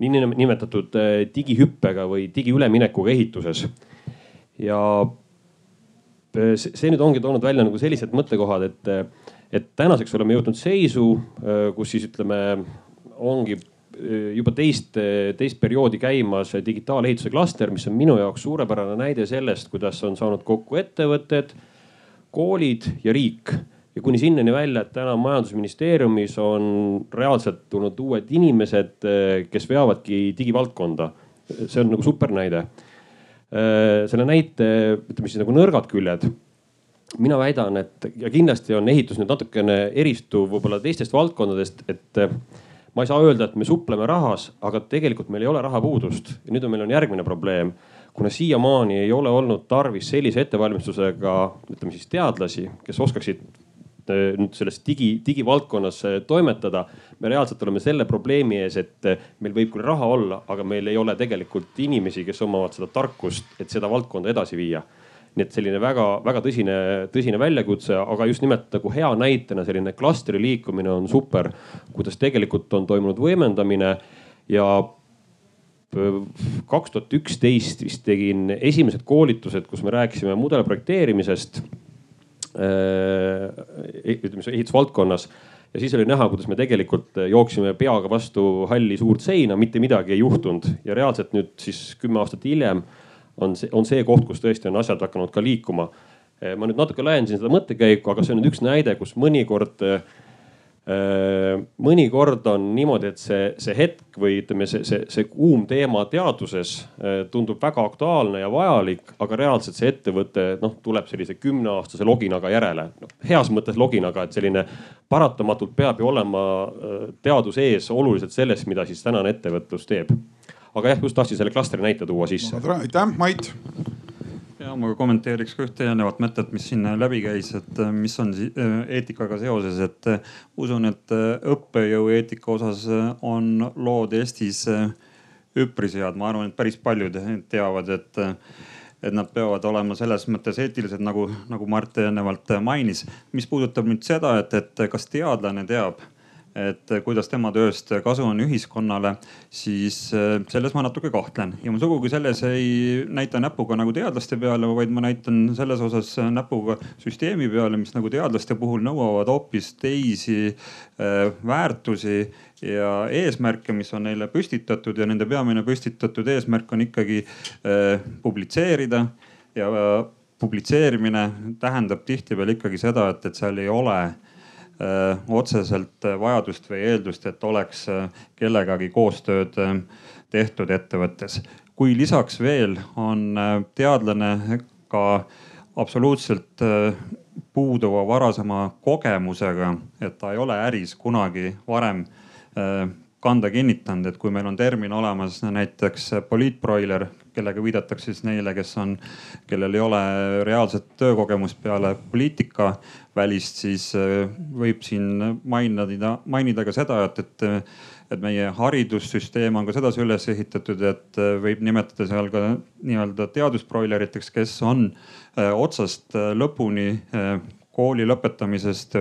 niinimetatud digihüppega või digiüleminekuga ehituses. ja see nüüd ongi toonud välja nagu sellised mõttekohad, et, et tänaseks oleme jõudnud seisu, kus siis ütleme, ongi juba teist, teist perioodi käimas digitaalehituse klaster, mis on minu jaoks suurepärane näide sellest, kuidas on saanud kokku ettevõtted, koolid ja riik ja kuni sinnani välja, et täna majandusministeeriumis on reaalselt tulnud uued inimesed, eh, kes veavadki digivaldkonda. see on nagu super näide. Selle näite, ütleme siis nagu nõrgad küljed mina väidan, et ja kindlasti on ehitus nüüd natukene eristuv võib-olla teistest valdkondadest, et ma ei saa öelda, et me supleme rahas, aga tegelikult meil ei ole rahapuudust ja nüüd on, meil on järgmine probleem. kuna siiamaani ei ole olnud tarvis sellise ettevalmistusega, ütleme siis teadlasi, kes oskaksid Äh, nüüd selles digi, digivaldkonnas äh, toimetada. me reaalselt oleme selle probleemi ees, et äh, meil võib küll raha olla, aga meil ei ole tegelikult inimesi, kes omavad seda tarkust, et seda valdkonda edasi viia nii et selline väga-väga tõsine, tõsine väljakutse, aga just nimelt nagu hea näitena selline klastri liikumine on super, kuidas tegelikult on toimunud võimendamine. Ja kaks tuhat üksteist vist tegin esimesed koolitused, kus me rääkisime mudelprojekteerimisest Äh, ütleme ehitusvaldkonnas. Ja siis oli näha, kuidas me tegelikult jooksime peaga vastu halli suurt seina, mitte midagi ei juhtunud. Ja reaalselt nüüd siis kümme aastat hiljem on see, on see koht, kus tõesti on asjad hakanud ka liikuma. Ma nüüd natuke laiendasin seda mõttekäiku, aga see on nüüd üks näide, kus mõnikord äh, mõnikord on niimoodi, et see, see hetk või ütleme, see, see, see kuum teema teaduses äh, tundub väga aktuaalne ja vajalik, aga reaalselt see ettevõte noh, tuleb sellise kümneaastase loginaga järele no,. heas mõttes loginaga, et selline paratamatult peab ju olema äh, teaduse ees oluliselt sellest, mida siis tänane ettevõtlus teeb. Aga jah, just tahtsin selle klastri näite tuua sisse. aitäh, Mait ja ma kommenteeriks ka ühte eelnevat mõtet, mis siin läbi käis, et äh, mis on äh, eetikaga seoses, et äh, usun, et õppejõu eetika osas on lood Eestis üpris head, ma arvan, et päris paljud teavad, et et nad peavad olema selles mõttes eetilised, nagu, nagu Mart eelnevalt mainis. mis puudutab nüüd seda, et, et kas teadlane teab et kuidas tema tööst kasu on ühiskonnale, siis äh, selles ma natuke kahtlen. Ja ma sugugi selles ei näita näpuga nagu teadlaste peale, vaid ma näitan selles osas näpuga süsteemi peale, mis nagu teadlaste puhul nõuavad hoopis teisi äh, väärtusi ja eesmärke, mis on neile püstitatud. Ja nende peamine püstitatud eesmärk on ikkagi äh, publitseerida. Ja publitseerimine tähendab tihtipeale ikkagi seda, et, et seal ei ole äh, otseselt äh, vajadust või eeldust, et oleks äh, kellegagi koostööd tehtud ettevõttes. kui lisaks veel on teadlane ka absoluutselt puuduva varasema kogemusega, et ta ei ole äris kunagi varem kanda kinnitanud, et kui meil on termin olemas näiteks poliitbroiler, kellega viidatakse siis neile, kes on, kellel ei ole reaalset töökogemust peale poliitika välist, siis äh, võib siin mainida, mainida ka seda, et, et, et meie haridussüsteem on ka sedasi üles ehitatud, et äh, võib nimetada seal ka nii-öelda teadusbroileriteks, kes on äh, otsast lõpuni kooli lõpetamisest,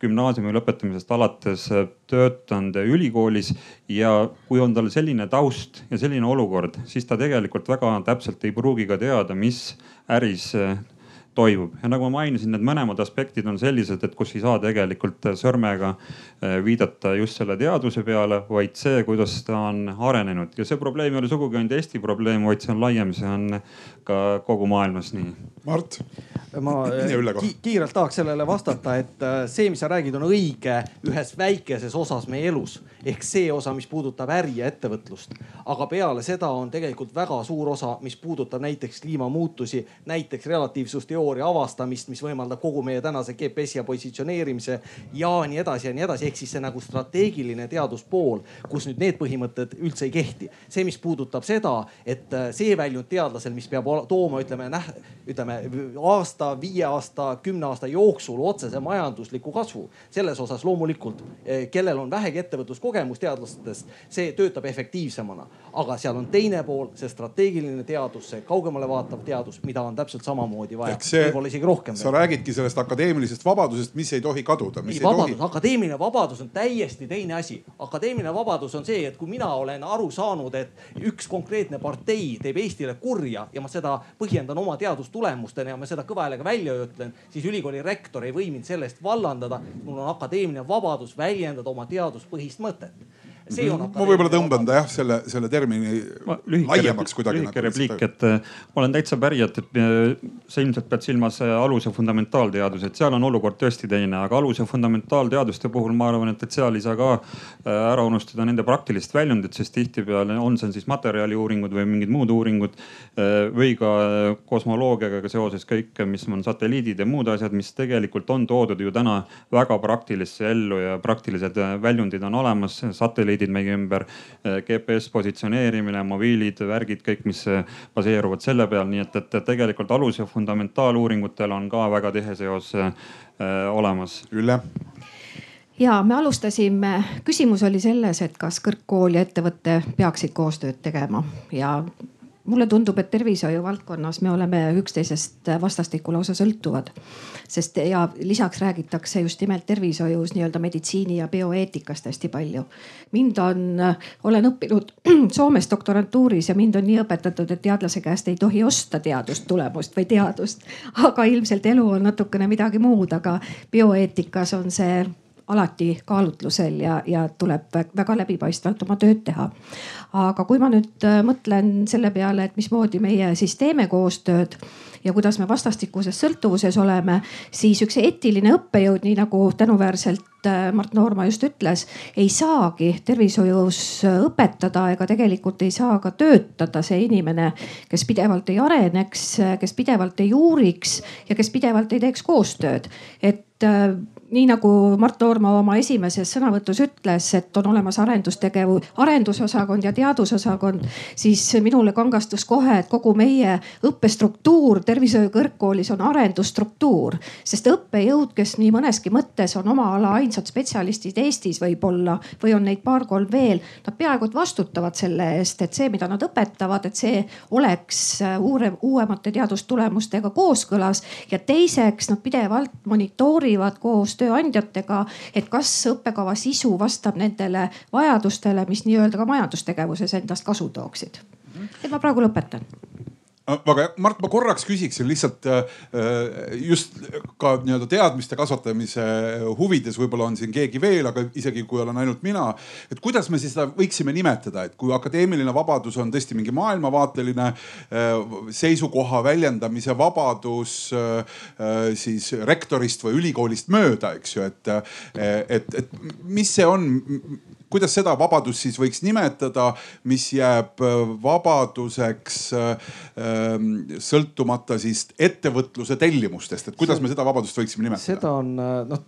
gümnaasiumi lõpetamisest alates töötanud ülikoolis ja kui on tal selline taust ja selline olukord, siis ta tegelikult väga täpselt ei pruugi ka teada, mis äris toimub. Ja nagu ma mainisin, need mõlemad aspektid on sellised, et kus ei saa tegelikult sõrmega äh, viidata just selle teaduse peale, vaid see, kuidas ta on arenenud. Ja see probleem ei ole sugugi ainult Eesti probleem, vaid see on laiem, see on ka kogu maailmas nii. Mart? Ma [LAUGHS] ki kiirelt tahaks sellele vastata, et äh, see, mis sa räägid, on õige ühes väikeses osas meie elus. Ehk see osa, mis puudutab äri ja ettevõtlust. aga peale seda on tegelikult väga suur osa, mis puudutab näiteks kliimamuutusi, näiteks relatiivsusteooria avastamist, mis võimaldab kogu meie tänase GPS-i ja positsioneerimise ja nii edasi ja nii edasi. ehk siis see nagu strateegiline teaduspool, kus nüüd need põhimõtted üldse ei kehti. see, mis puudutab seda, et äh, see väljund teadlasel, mis peab tooma, ütleme, ütleme aasta viie aasta, kümne aasta jooksul otsese majandusliku kasvu. selles osas loomulikult, eh, kellel on vähegi ettevõtluskogemus teadlastest, see töötab efektiivsemana. aga seal on teine pool, see strateegiline teadus, see kaugemale vaatav teadus, mida on täpselt samamoodi vaja, võib-olla isegi rohkem. sa räägidki sellest akadeemilisest vabadusest, mis ei tohi kaduda. ei, vabadus, akadeemiline vabadus on täiesti teine asi. akadeemiline vabadus on see, et kui mina olen aru saanud, et üks konkreetne partei teeb Eestile kurja ja ma seda põhjendan oma teadustulemustena ja ma seda kõva häälega välja ütlen, siis ülikooli rektor ei või mind selle eest vallandada. mul on akadeemiline vabadus väljendada oma teaduspõhist mõtet see on. ma võib-olla tõmban ta jah, selle, selle termini ma, laiemaks kuidagi. lühike repliik, et äh, ma olen täitsa päri, et, et äh, sa ilmselt pead silmas äh, alus- ja fundamentaalteadusi, et seal on olukord tõesti teine, aga alus- ja fundamentaalteaduste puhul ma arvan, et, et seal ei saa ka ära unustada nende praktilist väljundit, sest tihtipeale on see siis materjaliuuringud või mingid muud uuringud või ka kosmoloogiaga seoses kõik, mis on satelliidid ja muud asjad, mis tegelikult on toodud ju täna väga praktilisse ellu ja praktilised väljundid on olemas. satelliidid satelliidid meie ümber, eh, GPS positsioneerimine, mobiilid, värgid, kõik, mis eh, baseeruvad selle peal, nii et, et tegelikult alus- ja fundamentaaluuringutel on ka väga tihe seos äh, olemas. Ülle? Ja me alustasime, küsimus oli selles, et kas kõrgkool ja ettevõte peaksid koostööd tegema. Ja mulle tundub, et tervishoiu valdkonnas me oleme üksteisest vastastikku lausa sõltuvad. sest ja lisaks räägitakse just nimelt tervishoius nii-öelda meditsiini ja bioeetikast hästi palju. mind on, olen õppinud [CLEARS THROAT] Soomes doktorantuuris ja mind on nii õpetatud, et teadlase käest ei tohi osta teadustulemust või teadust. aga ilmselt elu on natukene midagi muud, aga bioeetikas on see alati kaalutlusel ja, ja tuleb väga läbipaistvalt oma tööd teha. aga kui ma nüüd äh, mõtlen selle peale, et mismoodi meie siis teeme koostööd ja kuidas me vastastikuses sõltuvuses oleme, siis üks eetiline õppejõud, nii nagu tänuväärselt äh, Mart Noorma just ütles, ei saagi tervishoius õpetada ega tegelikult ei saa ka töötada see inimene, kes pidevalt ei areneks, kes pidevalt ei uuriks ja kes pidevalt ei teeks koostööd. et äh, nii nagu Mart Noorma oma esimeses sõnavõtus ütles, et on olemas arendustegevu-, arendusosakond ja teadusosakond, siis minule kangastus kohe, et kogu meie õppestruktuur tervishoiu kõrgkoolis on arendusstruktuur. sest õppejõud, kes nii mõneski mõttes on oma ala ainsad spetsialistid Eestis võib-olla või on neid paar-kolm veel, nad peaaegu et vastutavad selle eest, et see, mida nad õpetavad, et see oleks uure, uuemate teadustulemustega kooskõlas. ja teiseks nad pidevalt monitoorivad koos tööandjatega, et kas õppekava sisu vastab nendele vajadustele, mis nii-öelda ka majandustegevuses endast kasu tooksid. et ma praegu lõpetan aga Mart, ma korraks küsiksin lihtsalt äh, just ka nii-öelda teadmiste kasvatamise huvides, võib-olla on siin keegi veel, aga isegi kui olen ainult mina. et kuidas me siis seda võiksime nimetada, et kui akadeemiline vabadus on tõesti mingi maailmavaateline äh, seisukoha väljendamise vabadus äh, siis rektorist või ülikoolist mööda, eks ju, et, et, et mis see on kuidas seda vabadust siis võiks nimetada, mis jääb äh, vabaduseks äh, ähm, sõltumata siis ettevõtluse tellimustest, et kuidas me seda vabadust võiksime nimetada? seda on äh, noh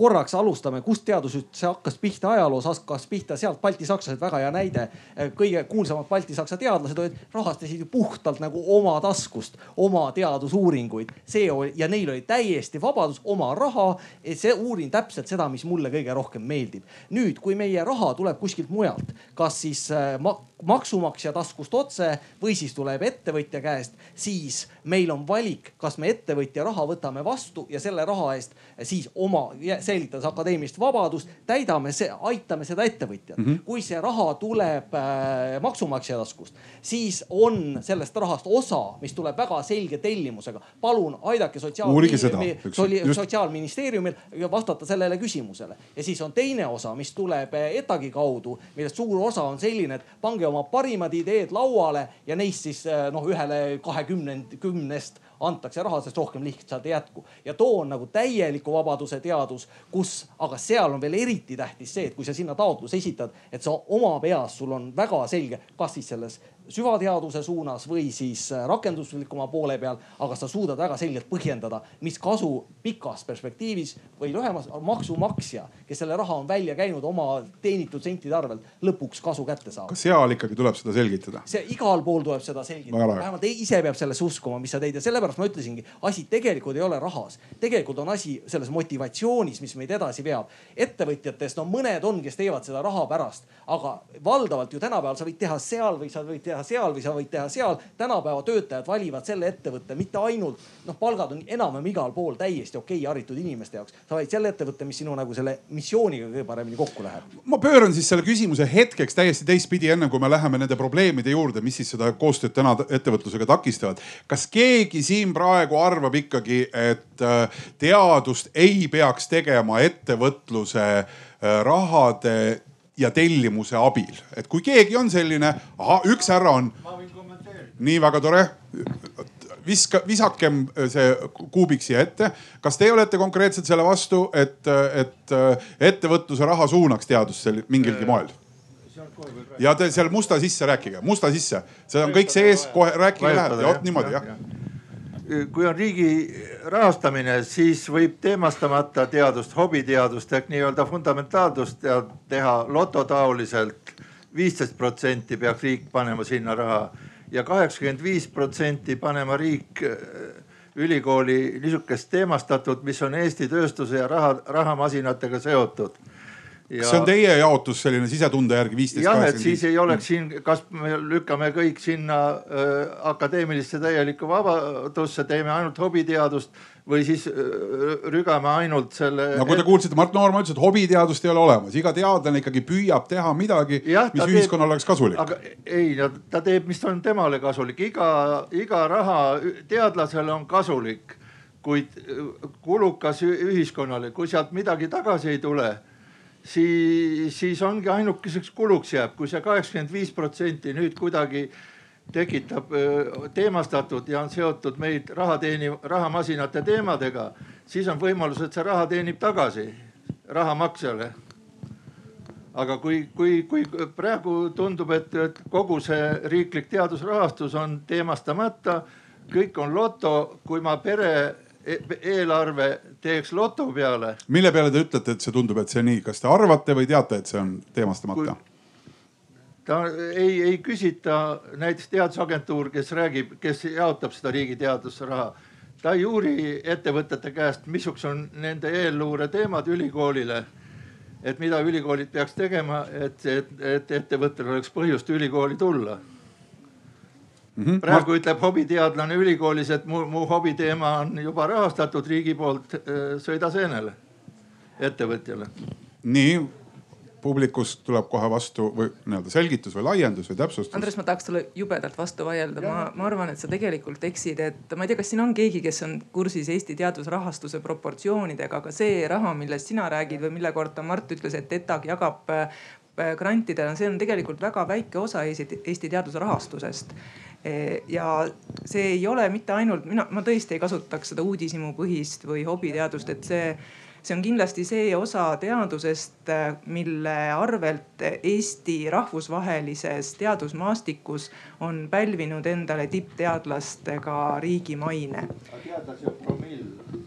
korraks alustame, kust teadus üldse hakkas pihta ajaloos, hakkas pihta sealt baltisakslased, väga hea näide. kõige kuulsamad baltisaksa teadlased olid, rahastasid ju puhtalt nagu oma taskust oma teadusuuringuid. see oli ja neil oli täiesti vabadus oma raha. see uurin täpselt seda, mis mulle kõige rohkem meeldib. nüüd, kui meie raha tuleb kuskilt mujalt, kas siis äh, maksumaksja taskust otse või siis tuleb ettevõtja käest, siis meil on valik, kas me ettevõtja raha võtame vastu ja selle raha eest siis oma, säilitades akadeemilist vabadust, täidame see, aitame seda ettevõtjat mm. -hmm. kui see raha tuleb äh, maksumaksja taskust, siis on sellest rahast osa, mis tuleb väga selge tellimusega. palun aidake sotsiaalministeeriumil, sotsiaalministeeriumil vastata sellele küsimusele ja siis on teine osa, mis tuleb ETAG-i kaudu, millest suur osa on selline, et pange oma parimad ideed lauale ja neist siis noh, ühele kahekümnend, kümnest antakse raha, sest rohkem lihtsalt ei jätku. ja too on nagu täieliku vabaduse teadus, kus, aga seal on veel eriti tähtis see, et kui sa sinna taotluse esitad, et sa oma peas, sul on väga selge, kas siis selles süvateaduse suunas või siis äh, rakenduslikuma poole peal, aga sa suudad väga selgelt põhjendada, mis kasu pikas perspektiivis või lühemas maksumaksja, kes selle raha on välja käinud oma teenitud sentide arvelt, lõpuks kasu kätte saab. kas seal ikkagi tuleb seda selgitada? see igal pool tuleb seda selgitada, vähemalt ise peab sellesse uskuma, mis sa teed ja sellepärast ma ütlesingi, asi tegelikult ei ole rahas, tegelikult on asi selles motivatsioonis, mis meid edasi veab. ettevõtjatest no mõned on, kes teevad seda raha pärast, aga valdavalt ju tänapäeval sa võid teha seal või sa võid teha teha seal või sa võid teha seal. tänapäeva töötajad valivad selle ettevõtte mitte ainult noh, palgad on enam-vähem igal pool täiesti okei okay, haritud inimeste jaoks. sa valid selle ettevõtte, mis sinu nagu selle missiooniga kõige paremini kokku läheb. ma pööran siis selle küsimuse hetkeks täiesti teistpidi, ennem kui me läheme nende probleemide juurde, mis siis seda koostööd täna ettevõtlusega takistavad. kas keegi siin praegu arvab ikkagi, et äh, teadust ei peaks tegema ettevõtluse äh, rahade ja tellimuse abil. et kui keegi on selline, ahah, üks härra on. nii väga tore. viska, visakem see kuubik siia ette. kas teie olete konkreetselt selle vastu, et, et ettevõtluse raha suunaks teadusse mingilgi moel? ja te seal musta sisse rääkige, musta sisse, see on kõik sees, kohe rääkige lähedale, vot niimoodi jah kui on riigi rahastamine, siis võib teemastamata teadust, hobiteadust ehk nii-öelda fundamentaaltust teha lototaoliselt. viisteist protsenti peaks riik panema sinna raha ja kaheksakümmend viis protsenti panema riik äh, ülikooli niisugust teemastatut, mis on Eesti tööstuse ja raha, rahamasinatega seotud ja.... kas see on teie jaotus selline sisetunde järgi viisteist, jah, et siis ei oleks siin, kas me lükkame kõik sinna äh, akadeemilisse täielikku vabadusse, teeme ainult hobiteadust või siis äh, rügame ainult selle. nagu te kuulsite, Mart Noorma ütles, et hobiteadust ei ole olemas, iga teadlane ikkagi püüab teha midagi, mis ühiskonnale oleks kasulik. aga ei, ta teeb, mis on temale kasulik, iga, iga raha teadlasele on kasulik, kuid kulukas ühiskonnale, kui sealt midagi tagasi ei tule siis, siis ongi ainukeseks kuluks jääb, kui see kaheksakümmend viis protsenti nüüd kuidagi tekitab teemastatud ja on seotud meid raha teeniv, rahamasinate teemadega, siis on võimalus, et see raha teenib tagasi rahamaksjale. aga kui, kui, kui praegu tundub, et, et kogu see riiklik teadusrahastus on teemastamata, kõik on loto, kui ma pere eelarve teeks loto peale. mille peale te ütlete, et see tundub, et see nii, kas te arvate või teate, et see on teemastamata? ta ei, ei küsita näiteks teadusagentuur, kes räägib, kes jaotab seda riigi teaduse raha. ta ei uuri ettevõtete käest, missugused on nende eelluure teemad ülikoolile. et mida ülikoolid peaks tegema, et, et, et ettevõttel oleks põhjust ülikooli tulla Mm -hmm. praegu ütleb hobiteadlane ülikoolis, et mu, mu hobiteema on juba rahastatud riigi poolt, äh, sõida seenele ettevõtjale. nii, publikust tuleb kohe vastu või nii-öelda selgitus või laiendus või täpsustus. Andres, ma tahaks sulle jubedalt vastu vaielda, ma, ma arvan, et sa tegelikult eksid, et ma ei tea, kas siin on keegi, kes on kursis Eesti teadusrahastuse proportsioonidega, aga see raha, millest sina räägid või mille kohta Mart ütles, et ETAG jagab äh, grantidele, see on tegelikult väga väike osa Eesti, Eesti teadusrahastusest Eh, ja see ei ole mitte ainult, mina, ma tõesti ei kasutaks seda uudishimupõhist või hobiteadust, et see, see on kindlasti see osa teadusest, mille arvelt Eesti rahvusvahelises teadusmaastikus on pälvinud endale tippteadlastega riigi maine. teadlasi on promill.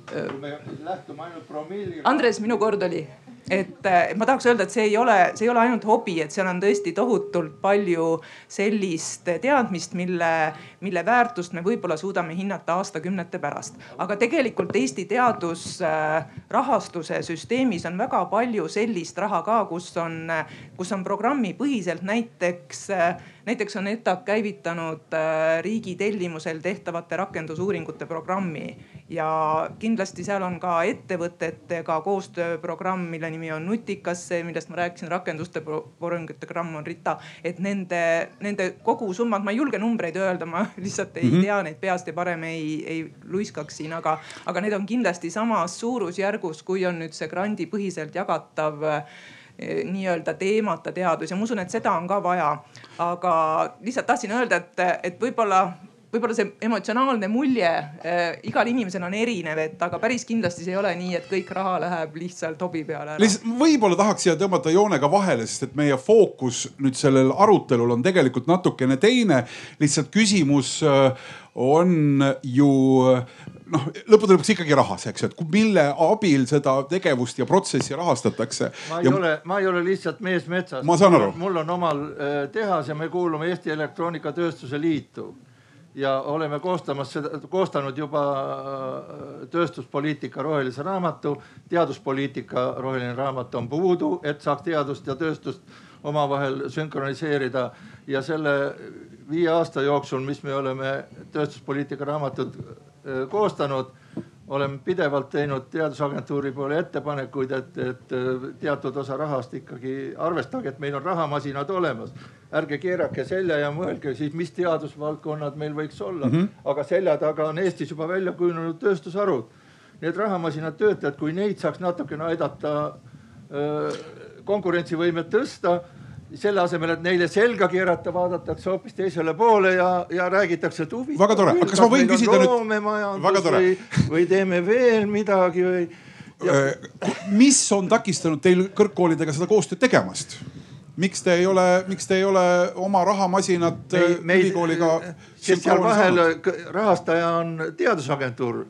kui me lähtume ainult promilli. Andres, minu kord oli et ma tahaks öelda, et see ei ole, see ei ole ainult hobi, et seal on tõesti tohutult palju sellist teadmist, mille, mille väärtust me võib-olla suudame hinnata aastakümnete pärast. aga tegelikult Eesti teadusrahastuse süsteemis on väga palju sellist raha ka, kus on, kus on programmipõhiselt näiteks näiteks on ETAG käivitanud riigi tellimusel tehtavate rakendusuuringute programmi ja kindlasti seal on ka ettevõtetega koostööprogramm, mille nimi on Nutikas, see, millest ma rääkisin, rakenduste programm on RITA. et nende, nende kogusummad, ma ei julge numbreid öelda, ma [LAUGHS] lihtsalt ei mm -hmm. tea neid peast ja parem ei, ei luiskaks siin, aga, aga need on kindlasti samas suurusjärgus, kui on nüüd see grandipõhiselt jagatav eh, nii-öelda teemata teadus ja ma usun, et seda on ka vaja. Aga lihtsalt tahtsin öelda, et, et võib-olla võib-olla see emotsionaalne mulje äh, igal inimesel on erinev, et aga päris kindlasti see ei ole nii, et kõik raha läheb lihtsalt hobi peale lihtsalt võib-olla tahaks siia tõmmata joonega vahele, sest et meie fookus nüüd sellel arutelul on tegelikult natukene teine. lihtsalt küsimus äh, on ju noh, lõppude lõpuks ikkagi rahas, eks ju, et mille abil seda tegevust ja protsessi rahastatakse. ma ei ja... ole, ma ei ole lihtsalt mees metsas. ma saan aru. mul on omal äh, tehas ja me kuulume Eesti Elektroonikatööstuse Liitu ja oleme koostamas seda, koostanud juba äh, tööstuspoliitika rohelise raamatu. teaduspoliitika roheline raamat on puudu, et saaks teadust ja tööstust omavahel sünkroniseerida ja selle viie aasta jooksul, mis me oleme tööstuspoliitika raamatut koostanud oleme pidevalt teinud teadusagentuuri poole ettepanekuid, et, et teatud osa rahast ikkagi arvestage, et meil on rahamasinad olemas. ärge keerake selja ja mõelge siis, mis teadusvaldkonnad meil võiks olla mm. -hmm. aga selja taga on Eestis juba välja kujunenud tööstusharud. Need rahamasinad töötajad, kui neid saaks natukene aidata konkurentsivõimet tõsta selle asemel, et neile selga keerata, vaadatakse hoopis teisele poole ja, ja räägitakse, et huvitav. väga tore, kas ma võin küsida nüüd? Või, või teeme veel midagi või. Äh, mis on takistanud teil kõrgkoolidega seda koostööd tegemast? miks te ei ole, miks te ei ole oma rahamasinat ülikooliga? kes seal vahel rahastaja on teadusagentuur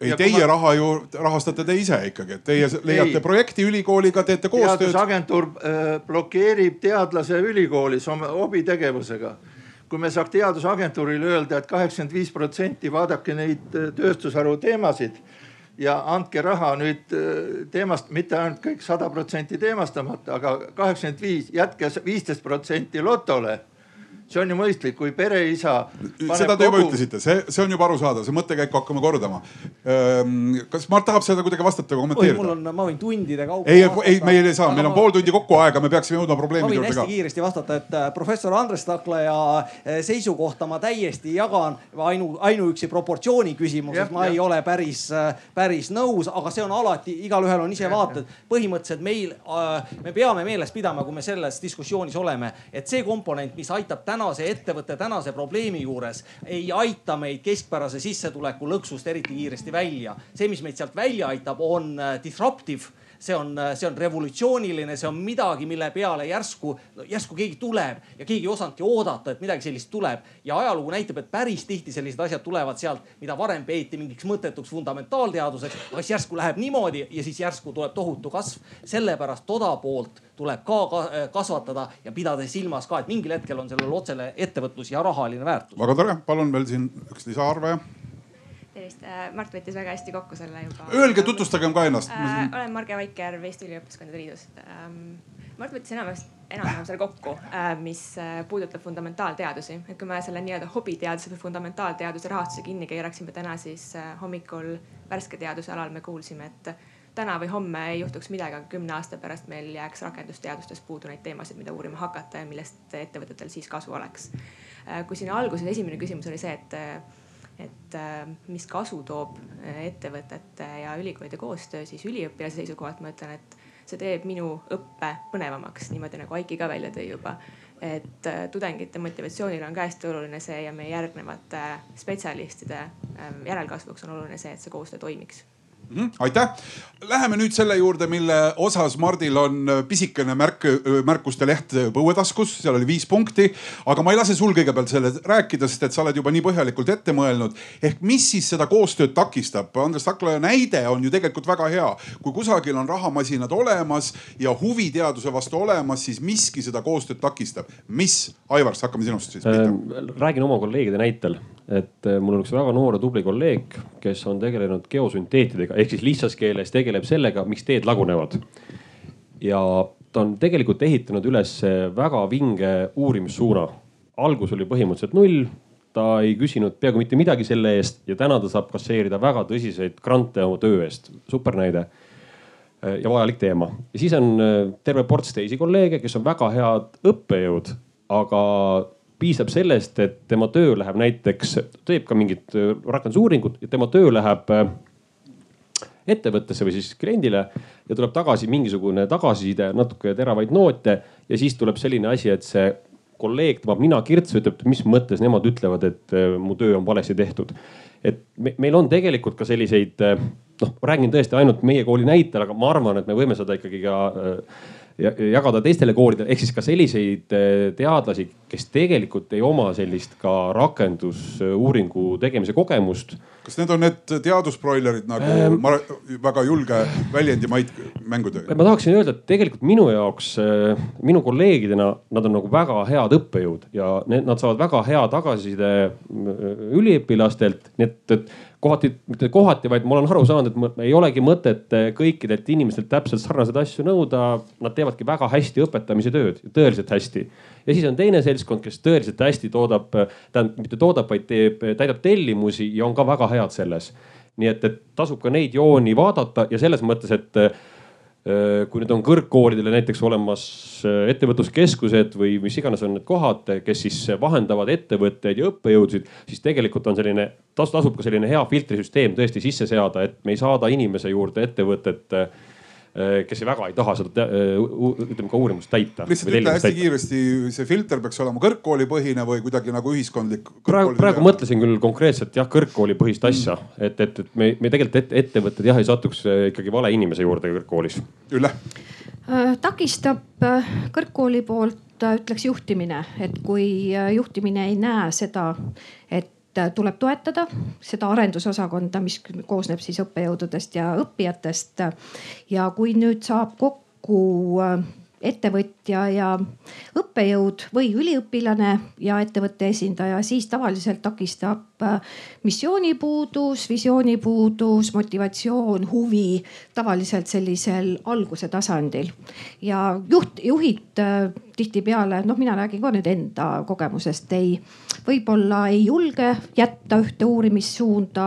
ei, teie ma... raha ju rahastate te ise ikkagi, et teie leiate ei. projekti ülikooliga, teete koostööd. teadusagentuur äh, blokeerib teadlase ülikoolis oma hobitegevusega. kui me saaks teadusagentuurile öelda et, et kaheksakümmend viis protsenti vaadake neid äh, tööstusharu teemasid ja andke raha nüüd äh, teemast, mitte ainult kõik sada protsenti teemastamata, aga kaheksakümmend viis, jätke viisteist protsenti lotole see on ju mõistlik, kui pereisa. seda te juba kogu... ütlesite, see, see on juba arusaadav, see mõttekäiku hakkame kordama. Ehm, kas Mart tahab seda kuidagi vastata, kommenteerida? mul on, ma võin tundide kaupa. ei, ei, meil ei saa, meil on pool tundi kokku aega, me peaksime jõudma probleemide juurde ka. hästi kiiresti vastata, et äh, professor Andres Taklaja äh, seisukohta ma täiesti jagan ainu, ainuüksi proportsiooni küsimuses, ma ja. ei ole päris, äh, päris nõus, aga see on alati, igalühel on ise vaated. põhimõtteliselt meil, me peame meeles pidama, kui me selles diskussioonis oleme, et see komponent, mis aitab täna tänase ettevõtte tänase probleemi juures ei aita meid keskpärase sissetuleku lõksust eriti kiiresti välja. see, mis meid sealt välja aitab, on äh, disruptive see on, see on revolutsiooniline, see on midagi, mille peale järsku, järsku keegi tuleb ja keegi ei osanudki oodata, et midagi sellist tuleb. ja ajalugu näitab, et päris tihti sellised asjad tulevad sealt, mida varem peeti mingiks mõttetuks fundamentaalteaduseks, aga siis järsku läheb niimoodi ja siis järsku tuleb tohutu kasv. sellepärast toda poolt tuleb ka kasvatada ja pidada silmas ka, et mingil hetkel on sellel otsele ettevõtlus ja rahaline väärtus. väga tore, palun veel siin üks lisaarvaja tervist, äh, Mart võttis väga hästi kokku selle juba. Öelge, tutvustagem ka ennast äh,. olen Marge Vaikjärv Eesti Üliõpilaskondade Liidust ähm,. Mart võttis enamasti, enam-vähem selle kokku äh,, mis äh, puudutab fundamentaalteadusi. et kui me selle nii-öelda hobiteaduse või fundamentaalteaduse rahastuse kinni keeraksime täna, siis äh, hommikul värske teaduse alal me kuulsime, et täna või homme ei juhtuks midagi, aga kümne aasta pärast meil jääks rakendusteadustes puudu neid teemasid, mida uurima hakata ja millest ettevõtetel siis kasu oleks. Äh, kui siin alguses esimene küsimus oli see, et et äh, mis kasu toob äh, ettevõtete ja ülikoolide koostöö, siis üliõpilase seisukohalt ma ütlen, et see teeb minu õppe põnevamaks, niimoodi nagu Aiki ka välja tõi juba. et äh, tudengite motivatsioonil on ka hästi oluline see ja meie järgnevate spetsialistide järelkasvuks on oluline see, et see koostöö toimiks aitäh Läheme nüüd selle juurde, mille osas Mardil on pisikene märk, märkuste leht põuetaskus, seal oli viis punkti. aga ma ei lase sul kõigepealt selle rääkida, sest et sa oled juba nii põhjalikult ette mõelnud. ehk mis siis seda koostööd takistab? Andres Taklaja näide on ju tegelikult väga hea. kui kusagil on rahamasinad olemas ja huvi teaduse vastu olemas, siis miski seda koostööd takistab. mis, Aivar, hakkame sinust siis pihta äh,. räägin oma kolleegide näitel, et äh, mul on üks väga noor ja tubli kolleeg, kes on tegelenud geosünteetidega ehk siis lihtsas keeles tegeleb sellega, miks teed lagunevad. ja ta on tegelikult ehitanud üles väga vinge uurimissuuna. algus oli põhimõtteliselt null, ta ei küsinud peaaegu mitte midagi selle eest ja täna ta saab kasseerida väga tõsiseid grante oma töö eest. super näide ja vajalik teema. ja siis on äh, terve ports teisi kolleege, kes on väga head õppejõud, aga piisab sellest, et tema töö läheb näiteks, teeb ka mingit äh, rakendusuuringut ja tema töö läheb äh, ettevõttesse või siis kliendile ja tuleb tagasi mingisugune tagasiside, natuke teravaid noote ja siis tuleb selline asi, et see kolleeg tõmbab nina kirtsu, ütleb, mis mõttes nemad ütlevad, et äh, mu töö on valesti tehtud. et me, meil on tegelikult ka selliseid, noh, ma räägin tõesti ainult meie kooli näitel, aga ma arvan, et me võime seda ikkagi ka äh, jagada teistele koolidele, ehk siis ka selliseid eh, teadlasi, kes tegelikult ei oma sellist ka rakendusuuringu tegemise kogemust. kas need on need teadusbroilerid nagu ähm, ma, väga julge väljendi maid mängude? ma tahaksin öelda, et tegelikult minu jaoks, eh, minu kolleegidena, nad on nagu väga head õppejõud ja need, nad saavad väga hea tagasiside eh, üliõpilastelt, nii et, et kohati, mitte kohati, vaid ma olen aru saanud, et ei olegi mõtet eh, kõikidelt inimestelt täpselt sarnaseid asju nõuda. Nad teevadki väga hästi õpetamise tööd, tõeliselt hästi. ja siis on teine seltskond, kes tõeliselt hästi toodab, tähendab mitte toodab, vaid teeb, täidab tellimusi ja on ka väga head selles. nii et, et tasub ka neid jooni vaadata ja selles mõttes, et kui nüüd on kõrgkoolidele näiteks olemas äh, ettevõtluskeskused või mis iganes on need kohad, kes siis vahendavad ettevõtteid ja õppejõudusid, siis tegelikult on selline, tasub ka selline hea filtrisüsteem tõesti sisse seada, et me ei saada inimese juurde ettevõtet Äh, kes väga ei taha seda äh, ütleme ka uurimust täita. lihtsalt ütle hästi täita. kiiresti, see filter peaks olema kõrgkoolipõhine või kuidagi nagu ühiskondlik. praegu, praegu mõtlesin küll konkreetselt jah, kõrgkoolipõhist asja mm., et, et, et me, me tegelikult ette, ettevõtted jah ei satuks äh, ikkagi vale inimese juurde kõrgkoolis. Ülle takistab kõrgkooli poolt ütleks juhtimine, et kui juhtimine ei näe seda, et Äh, tuleb toetada seda arendusosakonda, mis koosneb siis õppejõududest ja õppijatest. ja kui nüüd saab kokku äh, ettevõtja ja õppejõud või üliõpilane ja ettevõtte esindaja, siis tavaliselt takistab äh, missioonipuudus, visioonipuudus, motivatsioon, huvi tavaliselt sellisel alguse tasandil. ja juht, juhid äh, tihtipeale, noh, mina räägin ka nüüd enda kogemusest, ei, võib-olla ei julge jätta ühte uurimissuunda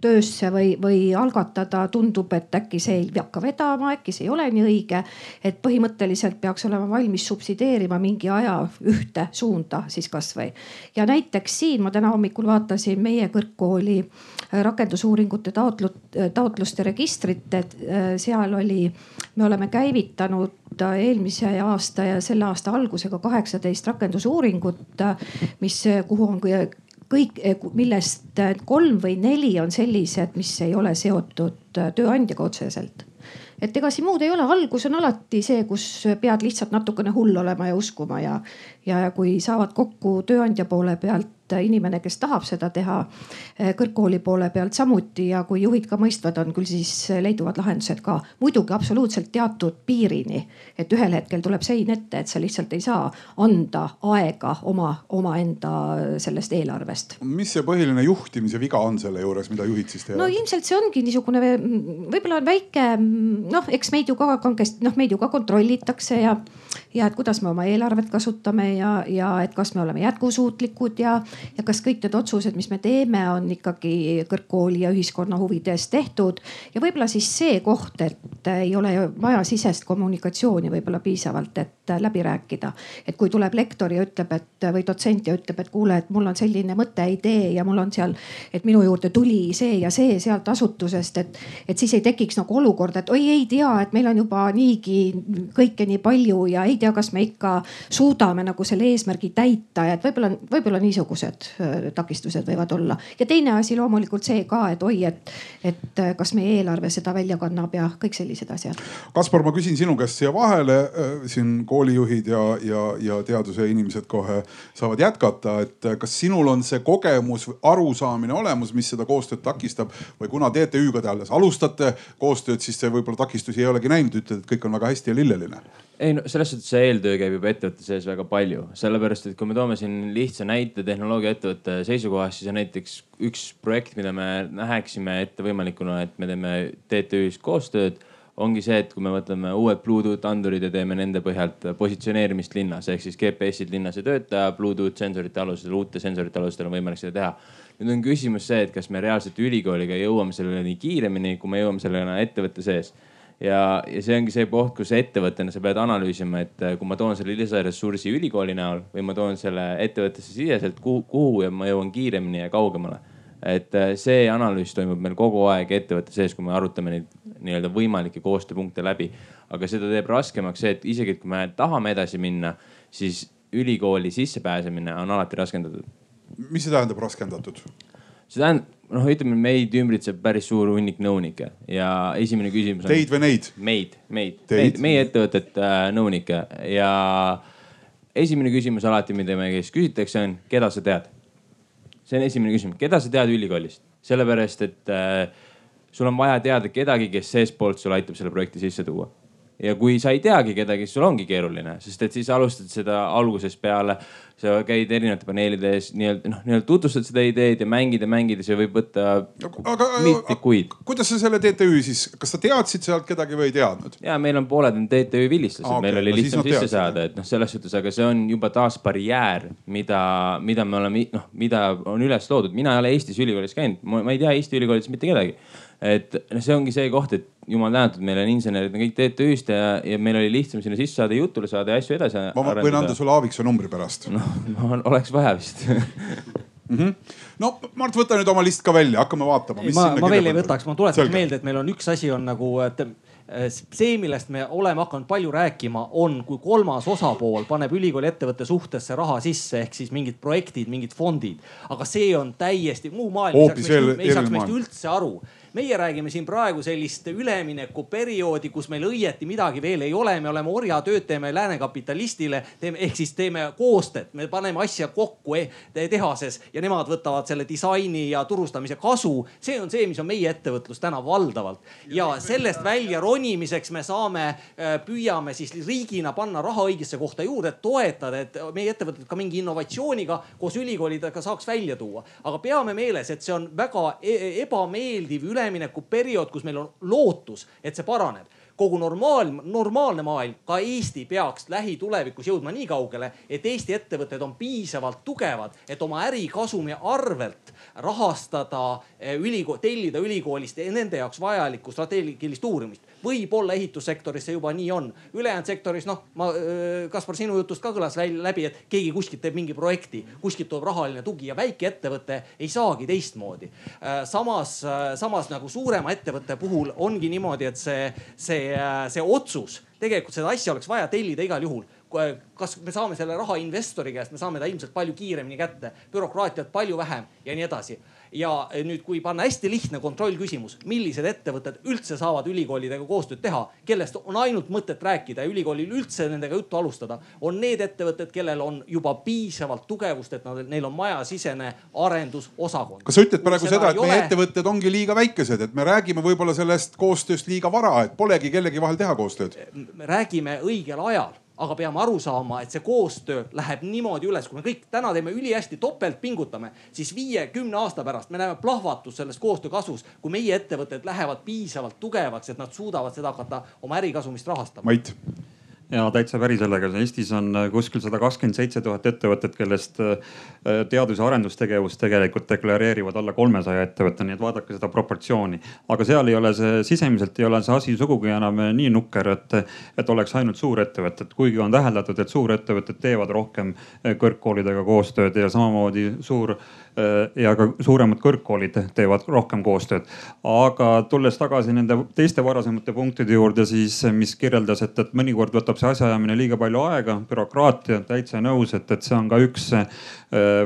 töösse või, või algatada, tundub, et äkki see ei hakka vedama, äkki see ei ole nii õige. et põhimõtteliselt peaks olema valmis subsideerima mingi aja ühte suunda siis kasvõi. ja näiteks siin ma täna hommikul vaatasin meie kõrgkooli äh, rakendusuuringute taotlut, äh, taotluste registrit, et äh, seal oli, me oleme käivitanud eelmise aasta ja selle aasta algusega kaheksateist rakendusuuringut, mis, kuhu on kõik, millest kolm või neli on sellised, mis ei ole seotud tööandjaga otseselt. Et ega siin muud ei ole, algus on alati see, kus pead lihtsalt natukene hull olema ja uskuma ja, ja kui saavad kokku tööandja poole pealt inimene, kes tahab seda teha eh, kõrgkooli poole pealt samuti ja kui juhid ka mõistvad on, küll siis leiduvad lahendused ka. muidugi absoluutselt teatud piirini, et ühel hetkel tuleb sein ette, et sa lihtsalt ei saa anda aega oma, omaenda sellest eelarvest. mis see põhiline juhtimise viga on selle juures, mida juhid siis teevad? no ilmselt see ongi niisugune, võib-olla on väike noh, eks meid ju ka kangesti, noh meid ju ka kontrollitakse ja, ja et kuidas me oma eelarvet kasutame ja, ja et kas me oleme jätkusuutlikud ja ja kas kõik need otsused, mis me teeme, on ikkagi kõrgkooli ja ühiskonna huvides tehtud. ja võib-olla siis see koht, et ei ole majasisest kommunikatsiooni võib-olla piisavalt, et läbi rääkida. et kui tuleb lektor ja ütleb, et või dotsent ja ütleb, et kuule, et mul on selline mõte, idee ja mul on seal, et minu juurde tuli see ja see sealt asutusest, et, et siis ei tekiks nagu olukorda, et oi ei tea, et meil on juba niigi kõike nii palju ja ei tea, kas me ikka suudame nagu selle eesmärgi täita, et võib-olla, võib-olla niisugused takistused võivad olla. ja teine asi loomulikult see ka, et oi, et, et kas meie eelarve seda välja kannab ja kõik sellised asjad. Kaspar, ma küsin sinu käest siia vahele, siin koolijuhid ja, ja, ja teaduse inimesed kohe saavad jätkata, et kas sinul on see kogemus, arusaamine olemas, mis seda koostööd takistab või kuna TTÜ-ga te alles alustate koostööd, siis te võib-olla takistusi ei olegi näinud, ütled, et kõik on väga hästi ja lilleline ei no selles suhtes see eeltöö käib juba ettevõtte sees väga palju, sellepärast et kui me toome siin lihtsa näite tehnoloogiaettevõtte seisukohast, siis on näiteks üks projekt, mida me näeksime ette võimalikuna, et me teeme TTÜ-s koostööd ongi see, et kui me võtame uued Bluetooth andurid ja teeme nende põhjalt positsioneerimist linnas ehk siis GPS-id linnas ei tööta, Bluetooth sensorite alusel, uute sensorite alusel on võimalik seda teha. nüüd on küsimus see, et kas me reaalselt ülikooliga jõuame selleni kiiremini, kui me jõuame sellena ettevõtte sees ja, ja see ongi see koht, kus ettevõttena sa pead analüüsima, et kui ma toon selle lisaressursi ülikooli näol või ma toon selle ettevõttesse siseselt, kuhu, kuhu ja ma jõuan kiiremini ja kaugemale et äh, see analüüs toimub meil kogu aeg ettevõtte sees, kui me arutame neid nii-öelda võimalikke koostööpunkte läbi. aga seda teeb raskemaks see, et isegi kui me tahame edasi minna, siis ülikooli sissepääsemine on alati raskendatud. mis see tähendab raskendatud? See tähendab, noh, ütleme meid ümbritseb päris suur hunnik nõunikke ja esimene küsimus on. Teid või neid? meid, meid, meid, meie ettevõtet äh, nõunikke ja esimene küsimus alati, mida meie käest küsitakse, on, keda sa tead see on esimene küsimus, keda sa tead ülikoolist, sellepärast et äh, sul on vaja teada kedagi, kes seestpoolt sul aitab selle projekti sisse tuua ja kui sa ei teagi kedagi, siis sul ongi keeruline, sest et siis alustad seda algusest peale sa käid erinevate paneelide ees nii-öelda noh, nii-öelda tutvustad seda ideed ja mängid ja mängid ja see võib võtta aga, mitmeid kuid. kuidas sa selle TTÜ siis, kas sa teadsid sealt kedagi või ei teadnud? ja meil on pooled on TTÜ vilistlased okay,, meil oli no, lihtsam sisse saada, et noh, selles suhtes, aga see on juba taas barjäär, mida, mida me oleme noh, mida on üles loodud. mina ei ole Eestis ülikoolis käinud, ma ei tea Eesti ülikoolides mitte kedagi et noh, see ongi see koht, et jumal tänatud, meil on insenerid on kõik TTÜ-st ja, ja meil oli lihtsam sinna sisse saada, jutule saada ja asju edasi ma arendada. võin anda sulle Aaviksoo numbri pärast. noh, oleks vaja vist [LAUGHS] Mm -hmm. no Mart, võta nüüd oma list ka välja, hakkame vaatama. ma, ma veel ei võtaks, ma tuletaks meelde, et meil on üks asi on nagu, et eh, see, millest me oleme hakanud palju rääkima, on, kui kolmas osapool paneb ülikooli ettevõtte suhtesse raha sisse, ehk siis mingid projektid, mingid fondid. aga see on täiesti muu maailm, ei saaks meist üldse aru meie räägime siin praegu sellist üleminekuperioodi, kus meil õieti midagi veel ei ole, me oleme orjatööd, teeme lääne kapitalistile, teeme ehk siis teeme koostööd, me paneme asja kokku eh, tehases ja nemad võtavad selle disaini ja turustamise kasu. see on see, mis on meie ettevõtlus täna valdavalt ja sellest välja ronimiseks me saame, äh, püüame siis riigina panna raha õigesse kohta juurde, et toetada, et meie ettevõtted ka mingi innovatsiooniga koos ülikoolidega saaks välja tuua. aga peame meeles, et see on väga e-, ebameeldiv üle üleminekuperiood, kus meil on lootus, et see paraneb kogu normaal, normaalne maailm, ka Eesti peaks lähitulevikus jõudma nii kaugele, et Eesti ettevõtted on piisavalt tugevad, et oma ärikasumi arvelt rahastada eh, ülikool, tellida ülikoolist nende jaoks vajalikku strateegilist uurimist. Võib-olla ehitussektoris see juba nii on, ülejäänud sektoris noh, ma Kaspar, sinu jutust ka kõlas läbi, et keegi kuskilt teeb mingi projekti, kuskilt tuleb rahaline tugi ja väikeettevõte ei saagi teistmoodi. Samas, samas nagu suurema ettevõtte puhul ongi niimoodi, et see, see, see otsus tegelikult seda asja oleks vaja tellida igal juhul kas me saame selle raha investori käest, me saame ta ilmselt palju kiiremini kätte, bürokraatiat palju vähem ja nii edasi. Ja nüüd, kui panna hästi lihtne kontrollküsimus, millised ettevõtted üldse saavad ülikoolidega koostööd teha, kellest on ainult mõtet rääkida ja ülikoolil üldse nendega juttu alustada, on need ettevõtted, kellel on juba piisavalt tugevust, et nad, neil on majasisene arendusosakond. kas sa ütled praegu seda, et meie ole... ettevõtted ongi liiga väikesed, et me räägime võib-olla sellest koostööst liiga vara, et polegi kellegi vahel teha koostööd? räägime õigel ajal aga peame aru saama, et see koostöö läheb niimoodi üles, kui me kõik täna teeme ülihästi, topelt pingutame, siis viie-kümne aasta pärast me näeme plahvatust selles koostöö kasvus, kui meie ettevõtted lähevad piisavalt tugevaks, et nad suudavad seda hakata oma ärikasumist rahastama. Mait ja täitsa päri sellega, Eestis on äh, kuskil sada kakskümmend seitse tuhat ettevõtet, kellest äh, teadus- ja arendustegevust tegelikult deklareerivad alla kolmesaja ettevõtte, nii et vaadake seda proportsiooni. aga seal ei ole see, sisemiselt ei ole see asi sugugi enam äh, nii nukker, et, et oleks ainult suurettevõtted, kuigi on täheldatud, et suurettevõtted teevad rohkem kõrgkoolidega koostööd ja samamoodi suur ja ka suuremad kõrgkoolid teevad rohkem koostööd. aga tulles tagasi nende teiste varasemate punktide juurde, siis mis kirjeldas, et, et mõnikord võtab see asjaajamine liiga palju aega, bürokraatia, täitsa nõus, et, et see on ka üks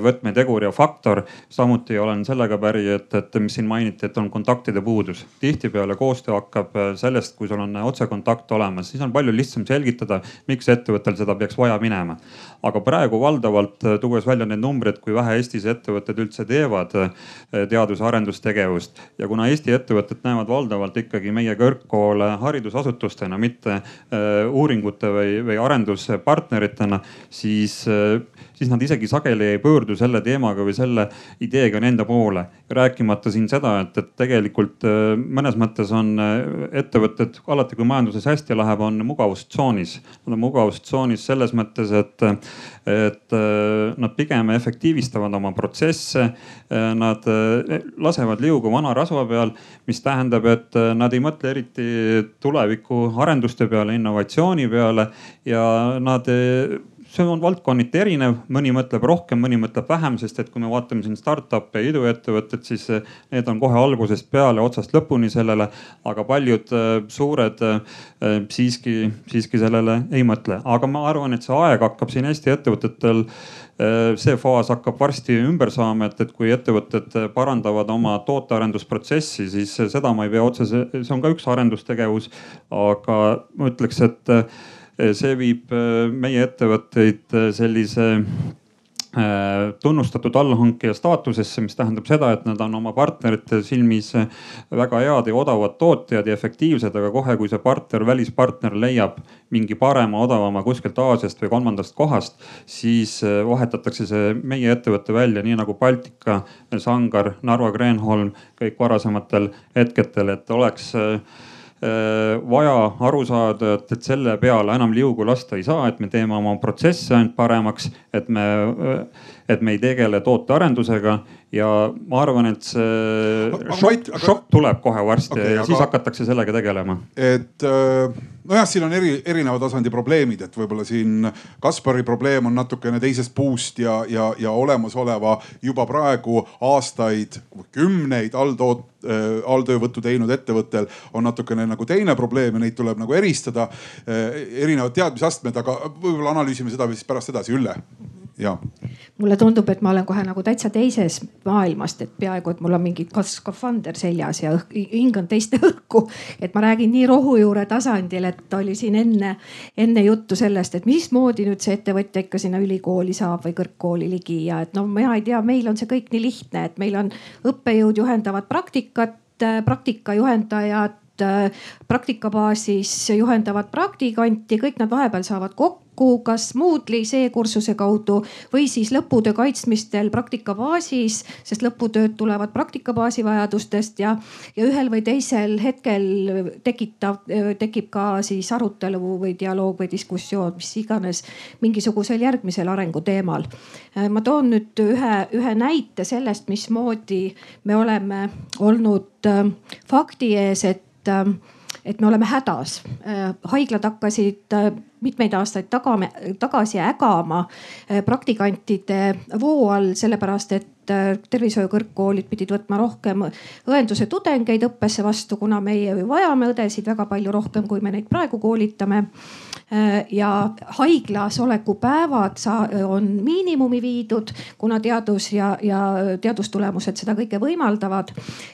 võtmetegur ja faktor. samuti olen sellega päri, et, et mis siin mainiti, et on kontaktide puudus. tihtipeale koostöö hakkab sellest, kui sul on otsekontakt olemas, siis on palju lihtsam selgitada, miks ettevõttel seda peaks vaja minema. Aga praegu valdavalt tuues välja need numbrid, kui vähe Eestis ettevõtted üldse teevad teadus- ja arendustegevust. Ja kuna Eesti ettevõtted näevad valdavalt ikkagi meie kõrgkoole haridusasutustena, mitte uuringute või, või arenduspartneritena, siis siis nad isegi sageli ei pöördu selle teemaga või selle ideega nende poole. rääkimata siin seda, et, et tegelikult äh, mõnes mõttes on äh, ettevõtted alati, kui majanduses hästi läheb, on mugavustsoonis. Nad on mugavustsoonis selles mõttes, et, et äh, nad pigem efektiivistavad oma protsesse. Nad lasevad liugu vana rasva peal, mis tähendab, et nad ei mõtle eriti tuleviku arenduste peale, innovatsiooni peale ja nad see on valdkonniti erinev, mõni mõtleb rohkem, mõni mõtleb vähem, sest et kui me vaatame siin startup'e ja iduettevõtted, siis eh, need on kohe algusest peale otsast lõpuni sellele. aga paljud eh, suured eh, siiski, siiski sellele ei mõtle, aga ma arvan, et see aeg hakkab siin Eesti ettevõtetel see faas hakkab varsti ümber saama, et, et kui ettevõtted parandavad oma tootearendusprotsessi, siis seda ma ei pea otsese, see on ka üks arendustegevus. aga ma ütleks, et see viib eh, meie ettevõtteid eh, sellise tunnustatud allhankija staatusesse, mis tähendab seda, et nad on oma partnerite silmis väga head ja odavad tootjad ja efektiivsed, aga kohe, kui see partner, välispartner leiab mingi parema, odavama kuskilt Aasiast või kolmandast kohast, siis vahetatakse see meie ettevõte välja, nii nagu Baltika, Sangar, Narva Kreenholm, kõik varasematel hetkedel, et oleks vaja aru saada, et, et selle peale enam liugu lasta ei saa, et me teeme oma protsesse ainult paremaks, et me, et me ei tegele tootearendusega ja ma arvan, et see šokk, šokk tuleb kohe varsti okay, ja aga... siis hakatakse sellega tegelema. et äh, nojah, siin on eri, erineva tasandi probleemid, et võib-olla siin Kaspari probleem on natukene teisest puust ja, ja, ja olemasoleva juba praegu aastaid, kümneid alltoot-, äh, alltöövõttu teinud ettevõttel on natukene nagu teine probleem ja neid tuleb nagu eristada. Äh, erinevad teadmisastmed, aga võib-olla analüüsime seda siis pärast edasi, Ülle ja. Mulle tundub, et ma olen kohe nagu täitsa teises maailmast, et peaaegu, et mul on mingi skafander seljas ja õhk, hingan teiste [LAUGHS] õhku. et ma räägin nii rohujuure tasandil, et oli siin enne, enne juttu sellest, et mismoodi nüüd see ettevõtja ikka sinna ülikooli saab või kõrgkooli ligi ja et no mina ei tea, meil on see kõik nii lihtne, et meil on õppejõud juhendavad praktikat, praktikajuhendajad praktikabaasis juhendavad praktikanti, kõik nad vahepeal saavad kokku kas Moodle'i C-kursuse kaudu või siis lõputöö kaitsmistel praktikabaasis, sest lõputööd tulevad praktikabaasi vajadustest ja, ja ühel või teisel hetkel tekitab, tekib ka siis arutelu või dialoog või diskussioon, mis iganes mingisugusel järgmisel arenguteemal. ma toon nüüd ühe, ühe näite sellest, mismoodi me oleme olnud äh, fakti ees, et äh, et me oleme hädas. Äh, haiglad hakkasid äh, mitmeid aastaid tagame, tagasi ägama praktikantide voo all, sellepärast et tervishoiukõrgkoolid pidid võtma rohkem õenduse tudengeid õppesse vastu, kuna meie ju vajame õdesid väga palju rohkem, kui me neid praegu koolitame ja haiglas oleku päevad on miinimumi viidud, kuna teadus ja, ja teadustulemused seda kõike võimaldavad.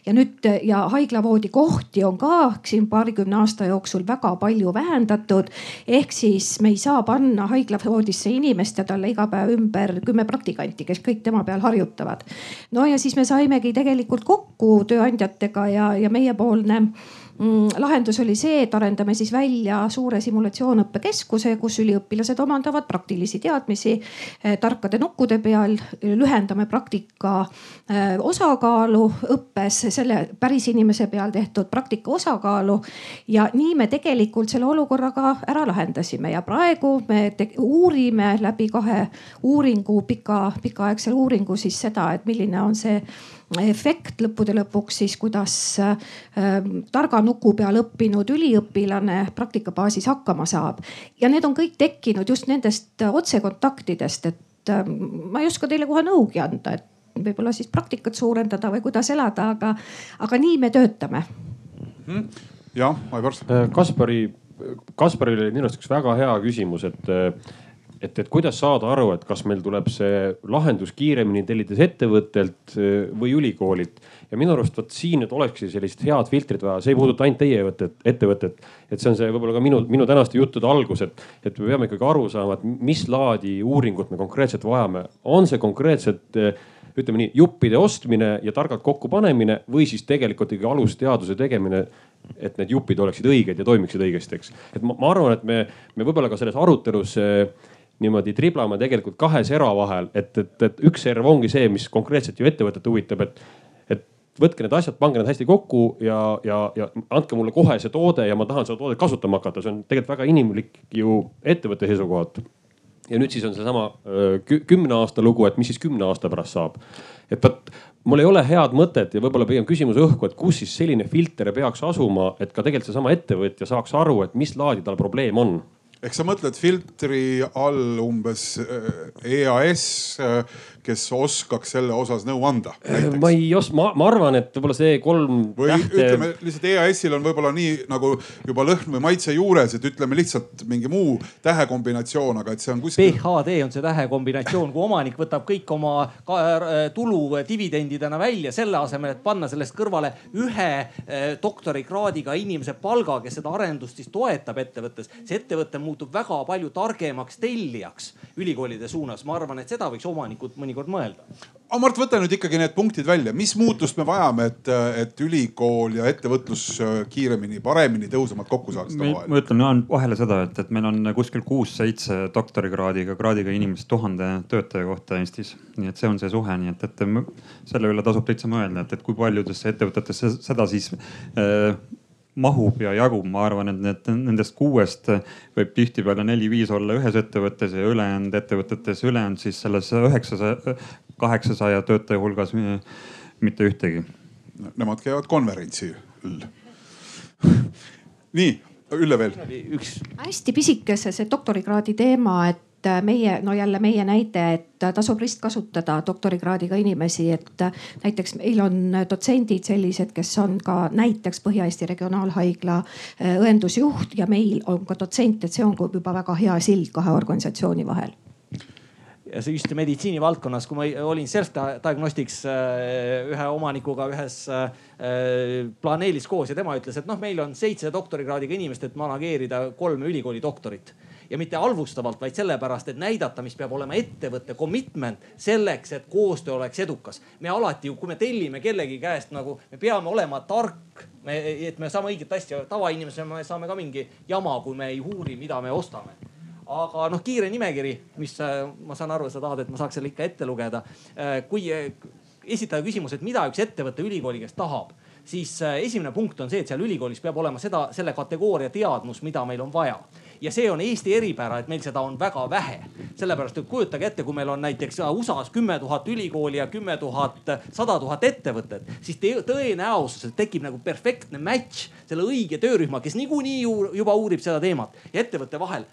ja nüüd ja haiglavoodikohti on ka siin paarikümne aasta jooksul väga palju vähendatud. ehk siis me ei saa panna haiglavoodisse inimest ja talle iga päev ümber kümme praktikanti, kes kõik tema peal harjutavad. no ja siis me saimegi tegelikult kokku tööandjatega ja, ja meiepoolne lahendus oli see, et arendame siis välja suure simulatsioonõppekeskuse, kus üliõpilased omandavad praktilisi teadmisi eh, tarkade nukkude peal. lühendame praktika eh, osakaalu õppes, selle päris inimese peal tehtud praktika osakaalu. ja nii me tegelikult selle olukorra ka ära lahendasime ja praegu me uurime läbi kahe uuringu, pika, pikaaegsel uuringu siis seda, et milline on see efekt lõppude lõpuks siis, kuidas äh, targa nuku peal õppinud üliõpilane praktikabaasis hakkama saab. ja need on kõik tekkinud just nendest otsekontaktidest, et äh, ma ei oska teile kohe nõugi anda, et võib-olla siis praktikat suurendada või kuidas elada, aga, aga nii me töötame mm.. jah, Aivar. Kaspari Kasparil oli minu arust üks väga hea küsimus, et et, et kuidas saada aru, et kas meil tuleb see lahendus kiiremini tellides ettevõttelt või ülikoolilt. ja minu arust vot siin nüüd olekski sellist head filtrit vaja, see ei puuduta ainult teie ettevõtet, ettevõtet. et see on see võib-olla ka minu, minu tänaste juttude algus, et, et me peame ikkagi aru saama, et mis laadi uuringut me konkreetselt vajame. on see konkreetselt ütleme nii juppide ostmine ja targalt kokkupanemine või siis tegelikult ikkagi alusteaduse tegemine et need jupid oleksid õiged ja toimiksid õigesti, eks. et ma, ma arvan, et me, me võib-olla ka selles arutelus äh, niimoodi triblame tegelikult kahe sera vahel, et, et, et üks serv ongi see, mis konkreetselt ju ettevõtet huvitab, et, et võtke need asjad, pange need hästi kokku ja, ja, ja andke mulle kohe see toode ja ma tahan seda toodet kasutama hakata, see on tegelikult väga inimlik ju ettevõtte seisukohalt. ja nüüd siis on seesama kümne aasta lugu, et mis siis kümne aasta pärast saab. et vot mul ei ole head mõtet ja võib-olla pigem küsimus õhku, et kus siis selline filter peaks asuma, et ka tegelikult seesama ettevõtja saaks aru, et mis laadi tal probleem on ehk sa mõtled filtri all umbes EAS, kes oskaks selle osas nõu anda? ma ei os-, ma, ma arvan, et võib-olla see kolm või tähte... ütleme lihtsalt EAS-il on võib-olla nii nagu juba lõhn või maitse juures, et ütleme lihtsalt mingi muu tähekombinatsioon, aga et see on kuskil. PHD on see tähekombinatsioon, kui omanik võtab kõik oma tulu dividendidena välja selle asemel, et panna sellest kõrvale ühe eh, doktorikraadiga inimese palga, kes seda arendust siis toetab ettevõttes. see ettevõte muutub väga palju targemaks tellijaks ülikoolide suunas. ma arvan, et seda võiks omanikud mõnikord mõnikord mõelda. aga Mart, võta nüüd ikkagi need punktid välja, mis muutust me vajame, et, et ülikool ja ettevõtlus kiiremini, paremini, tõhusamalt kokku saaksid omavahel? ma ütlen vahele seda, et, et meil on kuskil kuus-seitse doktorikraadiga, kraadiga inimest tuhande töötaja kohta Eestis. nii et see on see suhe, nii et, et selle üle tasub täitsa mõelda, et, et kui paljudesse ettevõtetesse seda siis äh, mahub ja jagub, ma arvan, et need nendest kuuest võib tihtipeale neli-viis olla ühes ettevõttes ja ülejäänud ettevõtetes, ülejäänud siis selles üheksasaja, kaheksasaja töötaja hulgas mitte ühtegi. Nemad käivad konverentsil nii, Ülle veel. üks hästi pisikese see doktorikraadi teema, et et äh, meie, no jälle meie näide, et äh, tasub ristkasutada doktorikraadiga inimesi, et äh, näiteks meil on dotsendid sellised, kes on ka näiteks Põhja-Eesti Regionaalhaigla õendusjuht ja meil on ka dotsent, et see on juba väga hea sild kahe organisatsiooni vahel. Ja see just meditsiinivaldkonnas, kui ma olin Self-Diagnostics ühe omanikuga ühes planeelis koos ja tema ütles, et noh, meil on seitse doktorikraadiga inimest, et manageerida kolme ülikooli doktorit ja mitte halvustavalt, vaid sellepärast, et näidata, mis peab olema ettevõtte commitment selleks, et koostöö oleks edukas. me alati ju, kui me tellime kellegi käest nagu, me peame olema tark, et me saame õiget asja, tavainimesena me saame ka mingi jama, kui me ei uuri, mida me ostame aga noh, kiire nimekiri, mis ma saan aru, sa tahad, et ma saaks selle ikka ette lugeda. kui esitada küsimus, et mida üks ettevõte ülikooli käest tahab, siis esimene punkt on see, et seal ülikoolis peab olema seda, selle kategooria teadmus, mida meil on vaja ja see on Eesti eripära, et meil seda on väga vähe. sellepärast, et kujutage ette, kui meil on näiteks USA-s kümme tuhat ülikooli ja kümme tuhat, sada tuhat ettevõtet, siis tõenäosus, et tekib nagu perfektne match selle õige töörühma, kes niikuinii juba uurib seda teemat ja ettevõtte vahel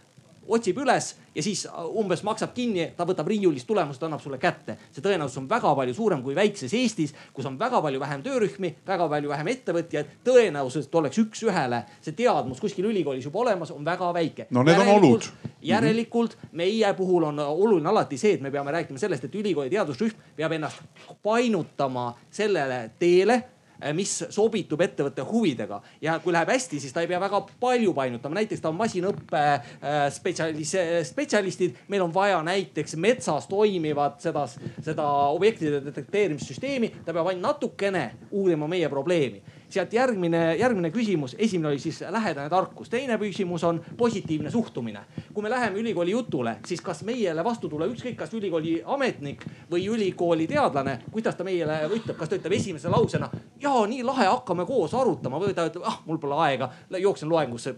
otsib üles ja siis äh, umbes maksab kinni, ta võtab riiulist tulemused, annab sulle kätte. see tõenäosus on väga palju suurem kui väikses Eestis, kus on väga palju vähem töörühmi, väga palju vähem ettevõtjaid. tõenäosus, et oleks üks-ühele see teadmus kuskil ülikoolis juba olemas, on väga väike. no need on olud. järelikult meie puhul on oluline alati see, et me peame rääkima sellest, et ülikooli teadusrühm peab ennast painutama sellele teele Äh, mis sobitub ettevõtte huvidega. Ja kui läheb hästi, siis ta ei pea väga palju painutama, näiteks ta on masinõppe äh, spetsialis-, spetsialistid. meil on vaja näiteks metsas toimivat seda, seda objektide detekteerimissüsteemi, ta peab ainult natukene uurima meie probleemi sealt järgmine, järgmine küsimus, esimene oli siis lähedane tarkus, teine küsimus on positiivne suhtumine. kui me läheme ülikooli jutule, siis kas meile vastu tuleb ükskõik, kas ülikooli ametnik või ülikooli teadlane, kuidas ta meile ütleb, kas ta ütleb esimese lausena, ja nii lahe, hakkame koos arutama või ta ütleb, ah mul pole aega, jooksen loengusse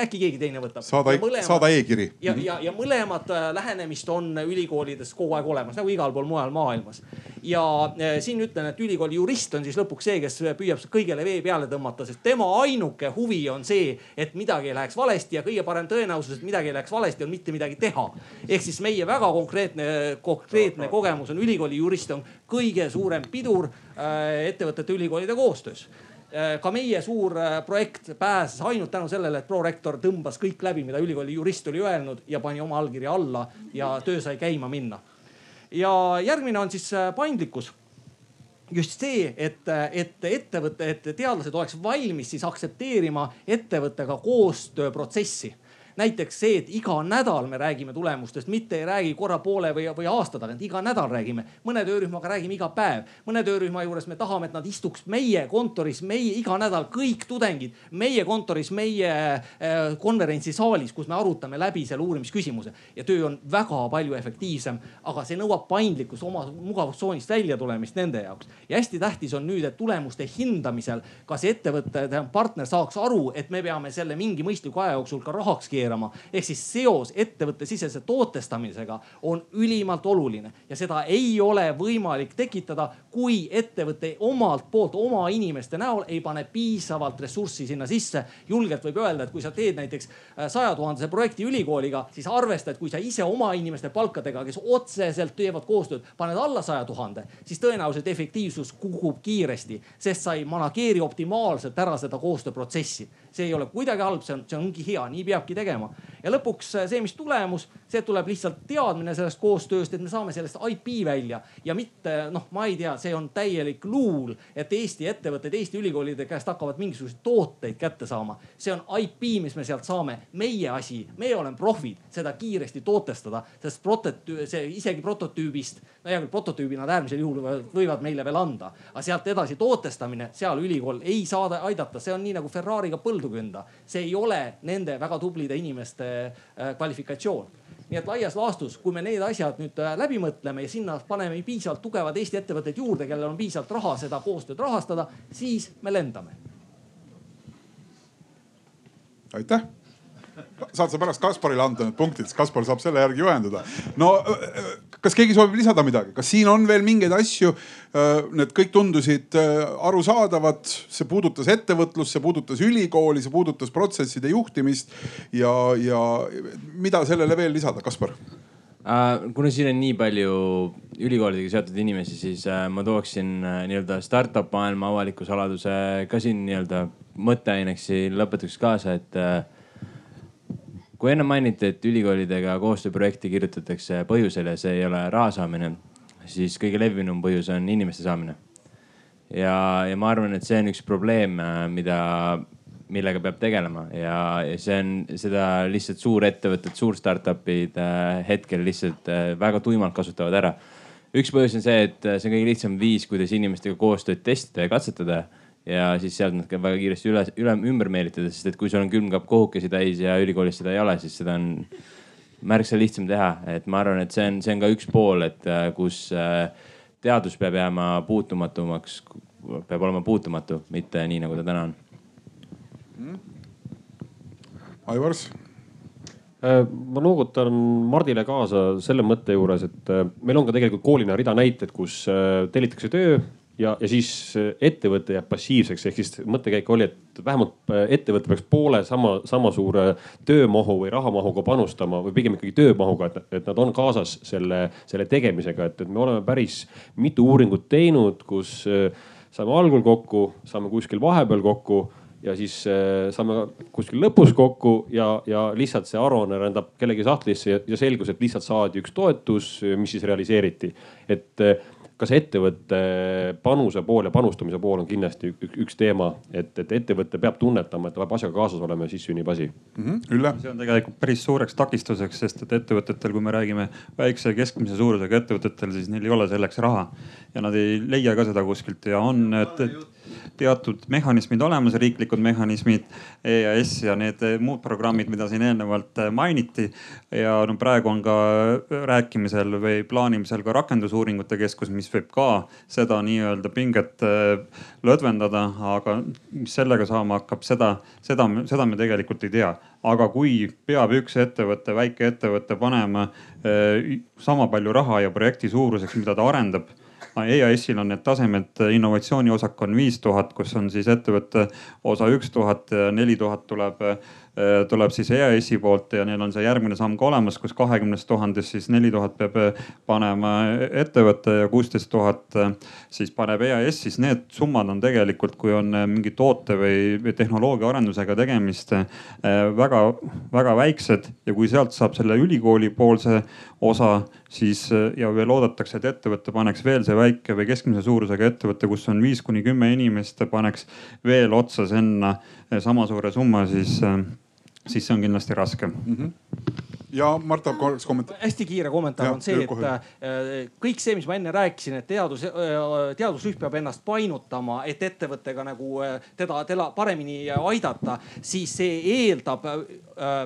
äkki keegi teine võtab. saada, saada e-kiri. ja, ja, ja mõlemad äh, lähenemist on ülikoolides kogu aeg olemas nagu igal pool mujal maailmas. ja äh, siin ütlen, et ülikooli jurist on siis lõpuks see, kes püüab kõigele vee peale tõmmata, sest tema ainuke huvi on see, et midagi ei läheks valesti ja kõige parem tõenäosus, et midagi ei läheks valesti, on mitte midagi teha. ehk siis meie väga konkreetne, konkreetne kogemus on ülikooli jurist on kõige suurem pidur äh, ettevõtete ülikoolide koostöös ka meie suur projekt pääses ainult tänu sellele, et prorektor tõmbas kõik läbi, mida ülikooli jurist oli öelnud ja pani oma allkirja alla ja töö sai käima minna. ja järgmine on siis paindlikkus just see, et, et ettevõte, et teadlased oleks valmis siis aktsepteerima ettevõttega koostööprotsessi näiteks see, et iga nädal me räägime tulemustest, mitte ei räägi korra poole või, või aasta tagant, iga nädal räägime. mõne töörühmaga räägime iga päev, mõne töörühma juures me tahame, et nad istuks meie kontoris, meie iga nädal kõik tudengid meie kontoris, meie äh, konverentsisaalis, kus me arutame läbi selle uurimisküsimuse ja töö on väga palju efektiivsem, aga see nõuab paindlikkust, oma mugavustsoonist välja tulemist nende jaoks. ja hästi tähtis on nüüd, et tulemuste hindamisel ka see ettevõte, partner saaks aru, et me peame selle mingi mõistliku aja jooksul ka rahaks keerama keerama. ehk siis seos ettevõttesisese tootestamisega on ülimalt oluline ja seda ei ole võimalik tekitada, kui ettevõte omalt poolt oma inimeste näol ei pane piisavalt ressurssi sinna sisse. julgelt võib öelda, et kui sa teed näiteks äh, saja tuhandese projekti ülikooliga, siis arvesta, et kui sa ise oma inimeste palkadega, kes otseselt teevad koostööd, paned alla saja tuhande, siis tõenäoliselt efektiivsus kukub kiiresti, sest sa ei manageeri optimaalselt ära seda koostööprotsessi see ei ole kuidagi halb, see on, see ongi hea, nii peabki tegema. ja lõpuks äh, see, mis tulemus, see tuleb lihtsalt teadmine sellest koostööst, et me saame sellest IP välja. Ja mitte noh, ma ei tea, see on täielik luul, et Eesti ettevõtted Eesti ülikoolide käest hakkavad mingisuguseid tooteid kätte saama. see on IP, mis me sealt saame, meie asi, meie oleme profid, seda kiiresti tootestada, sest prototüü-, see isegi prototüübist, no hea küll, prototüübi nad äärmisel juhul võivad meile veel anda, aga sealt edasi tootestamine, seal ülikool ei saa aidata, see on nii nagu Ferrari'ga põldu põldu künda. see ei ole nende väga tublide inimeste äh, kvalifikatsioon nii et laias laastus, kui me need asjad nüüd äh, läbi mõtleme ja sinna paneme piisavalt tugevad Eesti ettevõtted juurde, kellel on piisavalt raha seda koostööd rahastada, siis me lendame. aitäh saad sa pärast Kasparile anda need punktid, siis Kaspar saab selle järgi juhendada. no kas keegi soovib lisada midagi, kas siin on veel mingeid asju? Need kõik tundusid arusaadavad, see puudutas ettevõtlust, see puudutas ülikooli, see puudutas protsesside juhtimist ja, ja mida sellele veel lisada, Kaspar? kuna siin on nii palju ülikoolidega seotud inimesi, siis ma tooksin nii-öelda startup maailma avaliku saladuse ka siin nii-öelda mõtteaineks siin lõpetuseks kaasa, et kui enne mainiti, et ülikoolidega koostööprojekti kirjutatakse põhjusel ja see ei ole raha saamine, siis kõige levinum põhjus on inimeste saamine. ja, ja ma arvan, et see on üks probleem, mida, millega peab tegelema ja, ja see on, seda lihtsalt suurettevõtted, suur startup'id äh, hetkel lihtsalt äh, väga tuimalt kasutavad ära. üks põhjus on see, et see on kõige lihtsam viis, kuidas inimestega koostööd testida ja katsetada ja siis sealt nad ka väga kiiresti üle, üle, ümber meelitada, sest et kui sul on külmkapp kohukesi täis ja ülikoolis seda ei ole, siis seda on märksa lihtsam teha. et ma arvan, et see on, see on ka üks pool, et äh, kus äh, teadus peab jääma puutumatumaks, peab olema puutumatu, mitte nii nagu ta täna on. Mm.. Aivars? Äh, ma noogutan Mardile kaasa selle mõtte juures, et meil on ka tegelikult koolina rida näiteid, kus tellitakse töö ja, ja siis äh, ettevõte jääb passiivseks, ehk siis mõttekäik oli, et vähemalt äh, ettevõte peaks poole sama, sama suure töömahu või rahamahuga panustama või pigem ikkagi töömahuga, et, et nad on kaasas selle, selle tegemisega, et, et me oleme päris mitu uuringut teinud, kus äh, saame algul kokku, saame kuskil vahepeal kokku ja siis saame kuskil lõpus kokku ja, ja lihtsalt see aruanne rändab kellegi sahtlisse ja, ja selgus, et lihtsalt saadi üks toetus, mis siis realiseeriti. et kas ettevõtte panuse pool ja panustamise pool on kindlasti üks teema, et, et ettevõte peab tunnetama, et ta peab asjaga kaasas olema ja siis sünnib asi mm. -hmm. Ülle? see on tegelikult päris suureks takistuseks, sest et ettevõtetel, kui me räägime väikse ja keskmise suurusega ettevõtetel, siis neil ei ole selleks raha ja nad ei leia ka seda kuskilt ja on, et, et teatud mehhanismid olemas, riiklikud mehhanismid, EAS ja need muud programmid, mida siin eelnevalt mainiti. ja no praegu on ka rääkimisel või plaanimisel ka rakendusuuringute keskus, mis võib ka seda nii-öelda pinget lõdvendada, aga mis sellega saama hakkab, seda, seda, seda me tegelikult ei tea aga kui peab üks ettevõte, väike ettevõte panema sama palju raha ja projekti suuruseks, mida ta arendab EAS-il on need tasemed, innovatsiooni osak on viis tuhat, kus on siis ettevõtte osa üks tuhat, neli tuhat tuleb Äh, tuleb siis EAS-i poolt ja neil on see järgmine samm ka olemas, kus kahekümnest tuhandest siis neli tuhat peab äh, panema ettevõte ja kuusteist tuhat äh, siis paneb EAS, siis need summad on tegelikult, kui on mingi toote või tehnoloogia arendusega tegemist väga-väga väiksed ja kui sealt saab selle ülikooli poolse osa, siis ja veel oodatakse, et ettevõte paneks veel see väike või keskmise suurusega ettevõte, kus on viis kuni kümme inimest, paneks veel otsa sinna sama suure summa, siis, siis see on kindlasti raske mm. -hmm ja Mart tahab korraks kommentaari. hästi kiire kommentaar on see, et äh, kõik see, mis ma enne rääkisin, et teadus, äh, teadusrühm peab ennast painutama, et ettevõttega nagu äh, teda, teda paremini aidata, siis see eeldab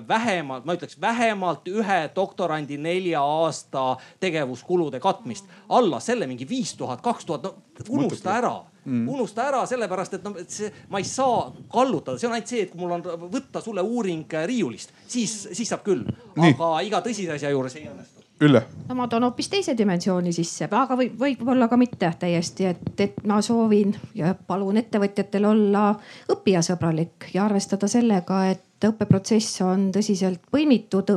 vähemalt, ma ütleks vähemalt ühe doktorandi nelja aasta tegevuskulude katmist. alla selle mingi viis tuhat, kaks tuhat, no unusta ära mm.. unusta ära sellepärast, et noh, et see, ma ei saa kallutada, see on ainult see, et kui mul on võtta sulle uuring riiulist, siis, siis saab küll. aga iga tõsise asja juures ei õnnestu. Ülle. no ma toon hoopis teise dimensiooni sisse, aga võib, võib-olla ka mitte täiesti, et, et ma soovin ja palun ettevõtjatel olla õppijasõbralik ja arvestada sellega, et et õppeprotsess on tõsiselt põimitud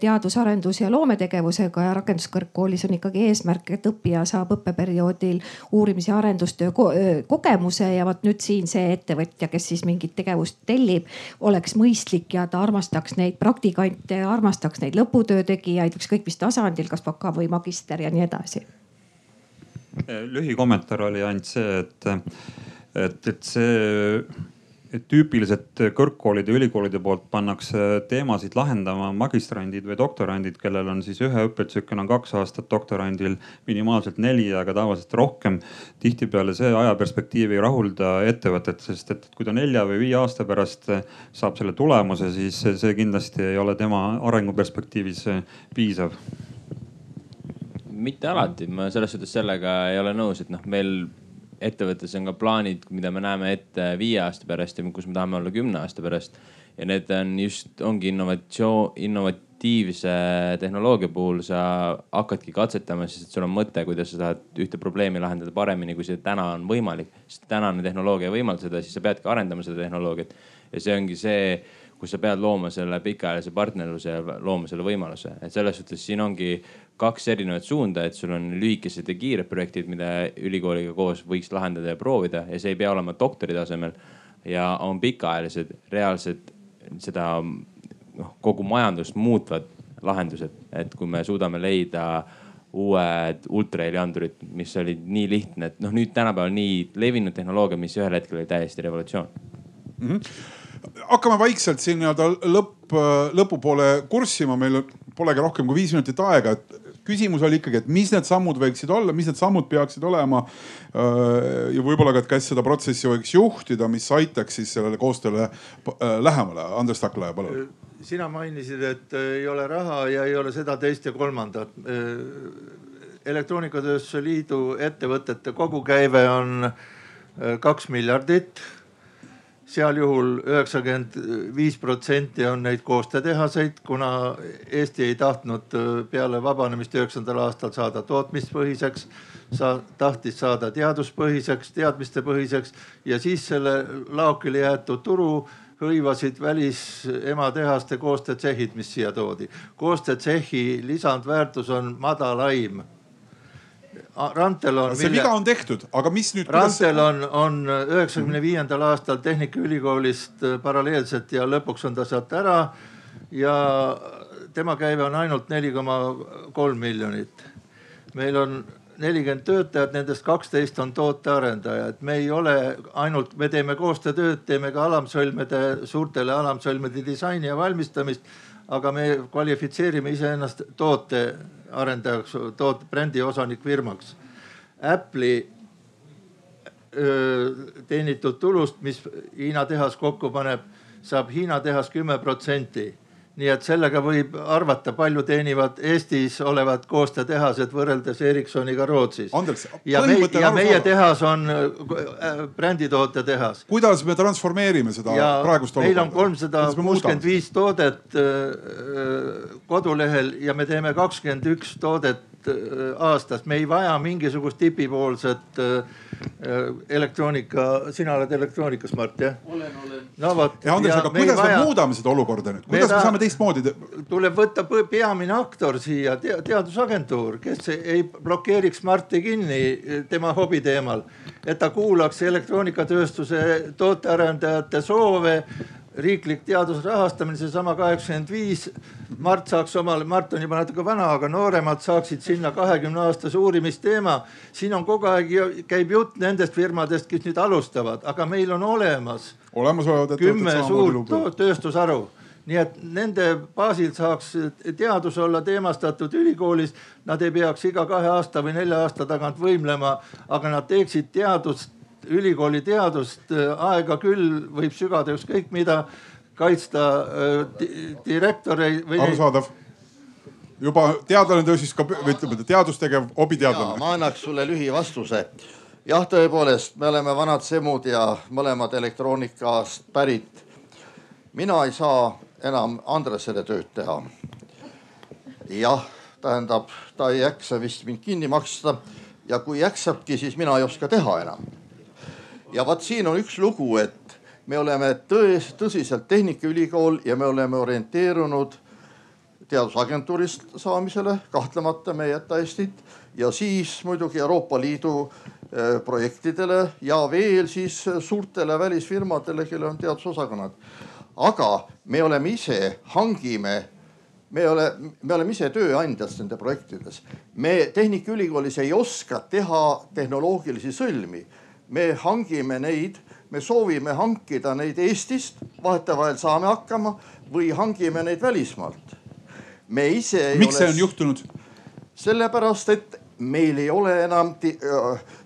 teadus-arendus ja loometegevusega ja rakenduskõrgkoolis on ikkagi eesmärk, et õppija saab õppeperioodil uurimis- ja arendustöö ko kogemuse ja vot nüüd siin see ettevõtja, kes siis mingit tegevust tellib, oleks mõistlik ja ta armastaks neid praktikante, armastaks neid lõputöö tegijaid, ükskõik mis tasandil, kas baka või magister ja nii edasi. Lühikommentaar oli ainult see, et, et, et see tüüpiliselt kõrgkoolide ülikoolide poolt pannakse teemasid lahendama magistrandid või doktorandid, kellel on siis ühe õppetsükkel on kaks aastat, doktorandil minimaalselt neli, aga tavaliselt rohkem. tihtipeale see ajaperspektiiv ei rahulda ettevõtet, sest et kui ta nelja või viie aasta pärast saab selle tulemuse, siis see kindlasti ei ole tema arenguperspektiivis piisav mitte alati, ma selles suhtes sellega ei ole nõus, et noh, meil ettevõttes on ka plaanid, mida me näeme ette viie aasta pärast ja kus me tahame olla kümne aasta pärast. ja need on just, ongi innovatsioon, innovatiivse tehnoloogia puhul sa hakkadki katsetama, sest sul on mõte, kuidas sa tahad ühte probleemi lahendada paremini, kui see täna on võimalik. sest tänane tehnoloogia ei võimalda seda, siis sa peadki arendama seda tehnoloogiat. ja see ongi see kus sa pead looma selle pikaajalise partnerluse ja looma selle võimaluse, et selles suhtes siin ongi kaks erinevat suunda, et sul on lühikesed ja kiired projektid, mida ülikooliga koos võiks lahendada ja proovida ja see ei pea olema doktori tasemel. ja on pikaajalised, reaalsed seda noh, kogu majandust muutvad lahendused, et kui me suudame leida uued ultraheliandurid, mis olid nii lihtne, et noh, nüüd tänapäeval nii levinud tehnoloogia, mis ühel hetkel oli täiesti revolutsioon mm. -hmm hakkame vaikselt siin nii-öelda lõpp, lõpupoole kurssima, meil polegi rohkem kui viis minutit aega, et küsimus oli ikkagi, et mis need sammud võiksid olla, mis need sammud peaksid olema. ja võib-olla ka, et kes seda protsessi võiks juhtida, mis aitaks siis sellele koostööle lähemale. Andres Taklaja, palun. sina mainisid, et ei ole raha ja ei ole seda, teist ja kolmandat. elektroonikatööstuse liidu ettevõtete kogukäive on kaks miljardit seal juhul üheksakümmend viis protsenti on neid koostöötehaseid, kuna Eesti ei tahtnud äh, peale vabanemist üheksandal aastal saada tootmispõhiseks, sa tahtis saada teaduspõhiseks, teadmistepõhiseks ja siis selle laokile jäetud turu hõivasid välisematehaste koostöötsehhid, mis siia toodi. koostöötsehhi lisandväärtus on madalaim Rantel on. see viga on tehtud, aga mis nüüd. Rantel on, on üheksakümne viiendal aastal Tehnikaülikoolist äh, paralleelselt ja lõpuks on ta sealt ära. ja tema käive on ainult neli koma kolm miljonit. meil on nelikümmend töötajat, nendest kaksteist on tootearendajad. me ei ole ainult, me teeme koostöötööd, teeme ka alamsõlmede, suurtele alamsõlmede disaini ja valmistamist. aga me kvalifitseerime iseennast toote arendajaks, toot-, brändi osanikfirmaks. Apple'i teenitud tulust, mis Hiina tehas kokku paneb, saab Hiina tehas kümme protsenti nii et sellega võib arvata, palju teenivad Eestis olevad koostöötehased võrreldes Ericssoniga Rootsis. ja, me, ja meie tehas on äh, bränditoote tehas. kuidas me transformeerime seda ja praegust olukorda? meil on kolmsada kuuskümmend viis toodet äh, kodulehel ja me teeme kakskümmend üks toodet äh, aastas, me ei vaja mingisugust tipipoolset elektroonika, sina oled elektroonikas, Mart jah? olen, olen. no vot. ja Andres, aga kuidas me muudame seda olukorda nüüd, kuidas me, me saame teistmoodi? tuleb võtta peamine aktor siia te, teadusagentuur, kes ei blokeeriks Marti kinni tema hobi teemal. et ta kuulaks elektroonikatööstuse tootearendajate soove riiklik teaduse rahastamine, seesama kaheksakümmend viis. Mart saaks omale, Mart on juba natuke vana, aga nooremad saaksid sinna kahekümne aastase uurimisteema. siin on kogu aeg, käib jutt nendest firmadest, kes nüüd alustavad, aga meil on olemas. olemasolevad kümme suurt tööstusharu nii et nende baasil saaks teadus olla teemastatud ülikoolis. Nad ei peaks iga kahe aasta või nelja aasta tagant võimlema, aga nad teeksid teadust ülikooli teadust, äh, aega küll võib sügada ükskõik mida, kaitsta äh, direktoreid või. arusaadav juba teadlane tõusis ka, või ütleme teadustegev hobiteadlane. ma annaks sulle lühivastuse. jah, tõepoolest, me oleme vanad semud ja mõlemad elektroonikast pärit. mina ei saa enam Andresele tööd teha. jah, tähendab, ta ei jaksa vist mind kinni maksta ja kui jaksabki, siis mina ei oska teha enam ja vot siin on üks lugu, et me oleme tões, tõsiselt Tehnikaülikool ja me oleme orienteerunud teadusagentuurist saamisele, kahtlemata me ei jäta Eestit ja siis muidugi Euroopa Liidu eh, projektidele ja veel siis suurtele välisfirmadele, kellel on teadusosakonnad. aga me oleme ise, hangime, me ole, me oleme ise tööandjad nende projektides. me Tehnikaülikoolis ei oska teha tehnoloogilisi sõlmi me hangime neid, me soovime hankida neid Eestist, vahetevahel saame hakkama või hangime neid välismaalt. me ise ei miks see on juhtunud? sellepärast, et meil ei ole enam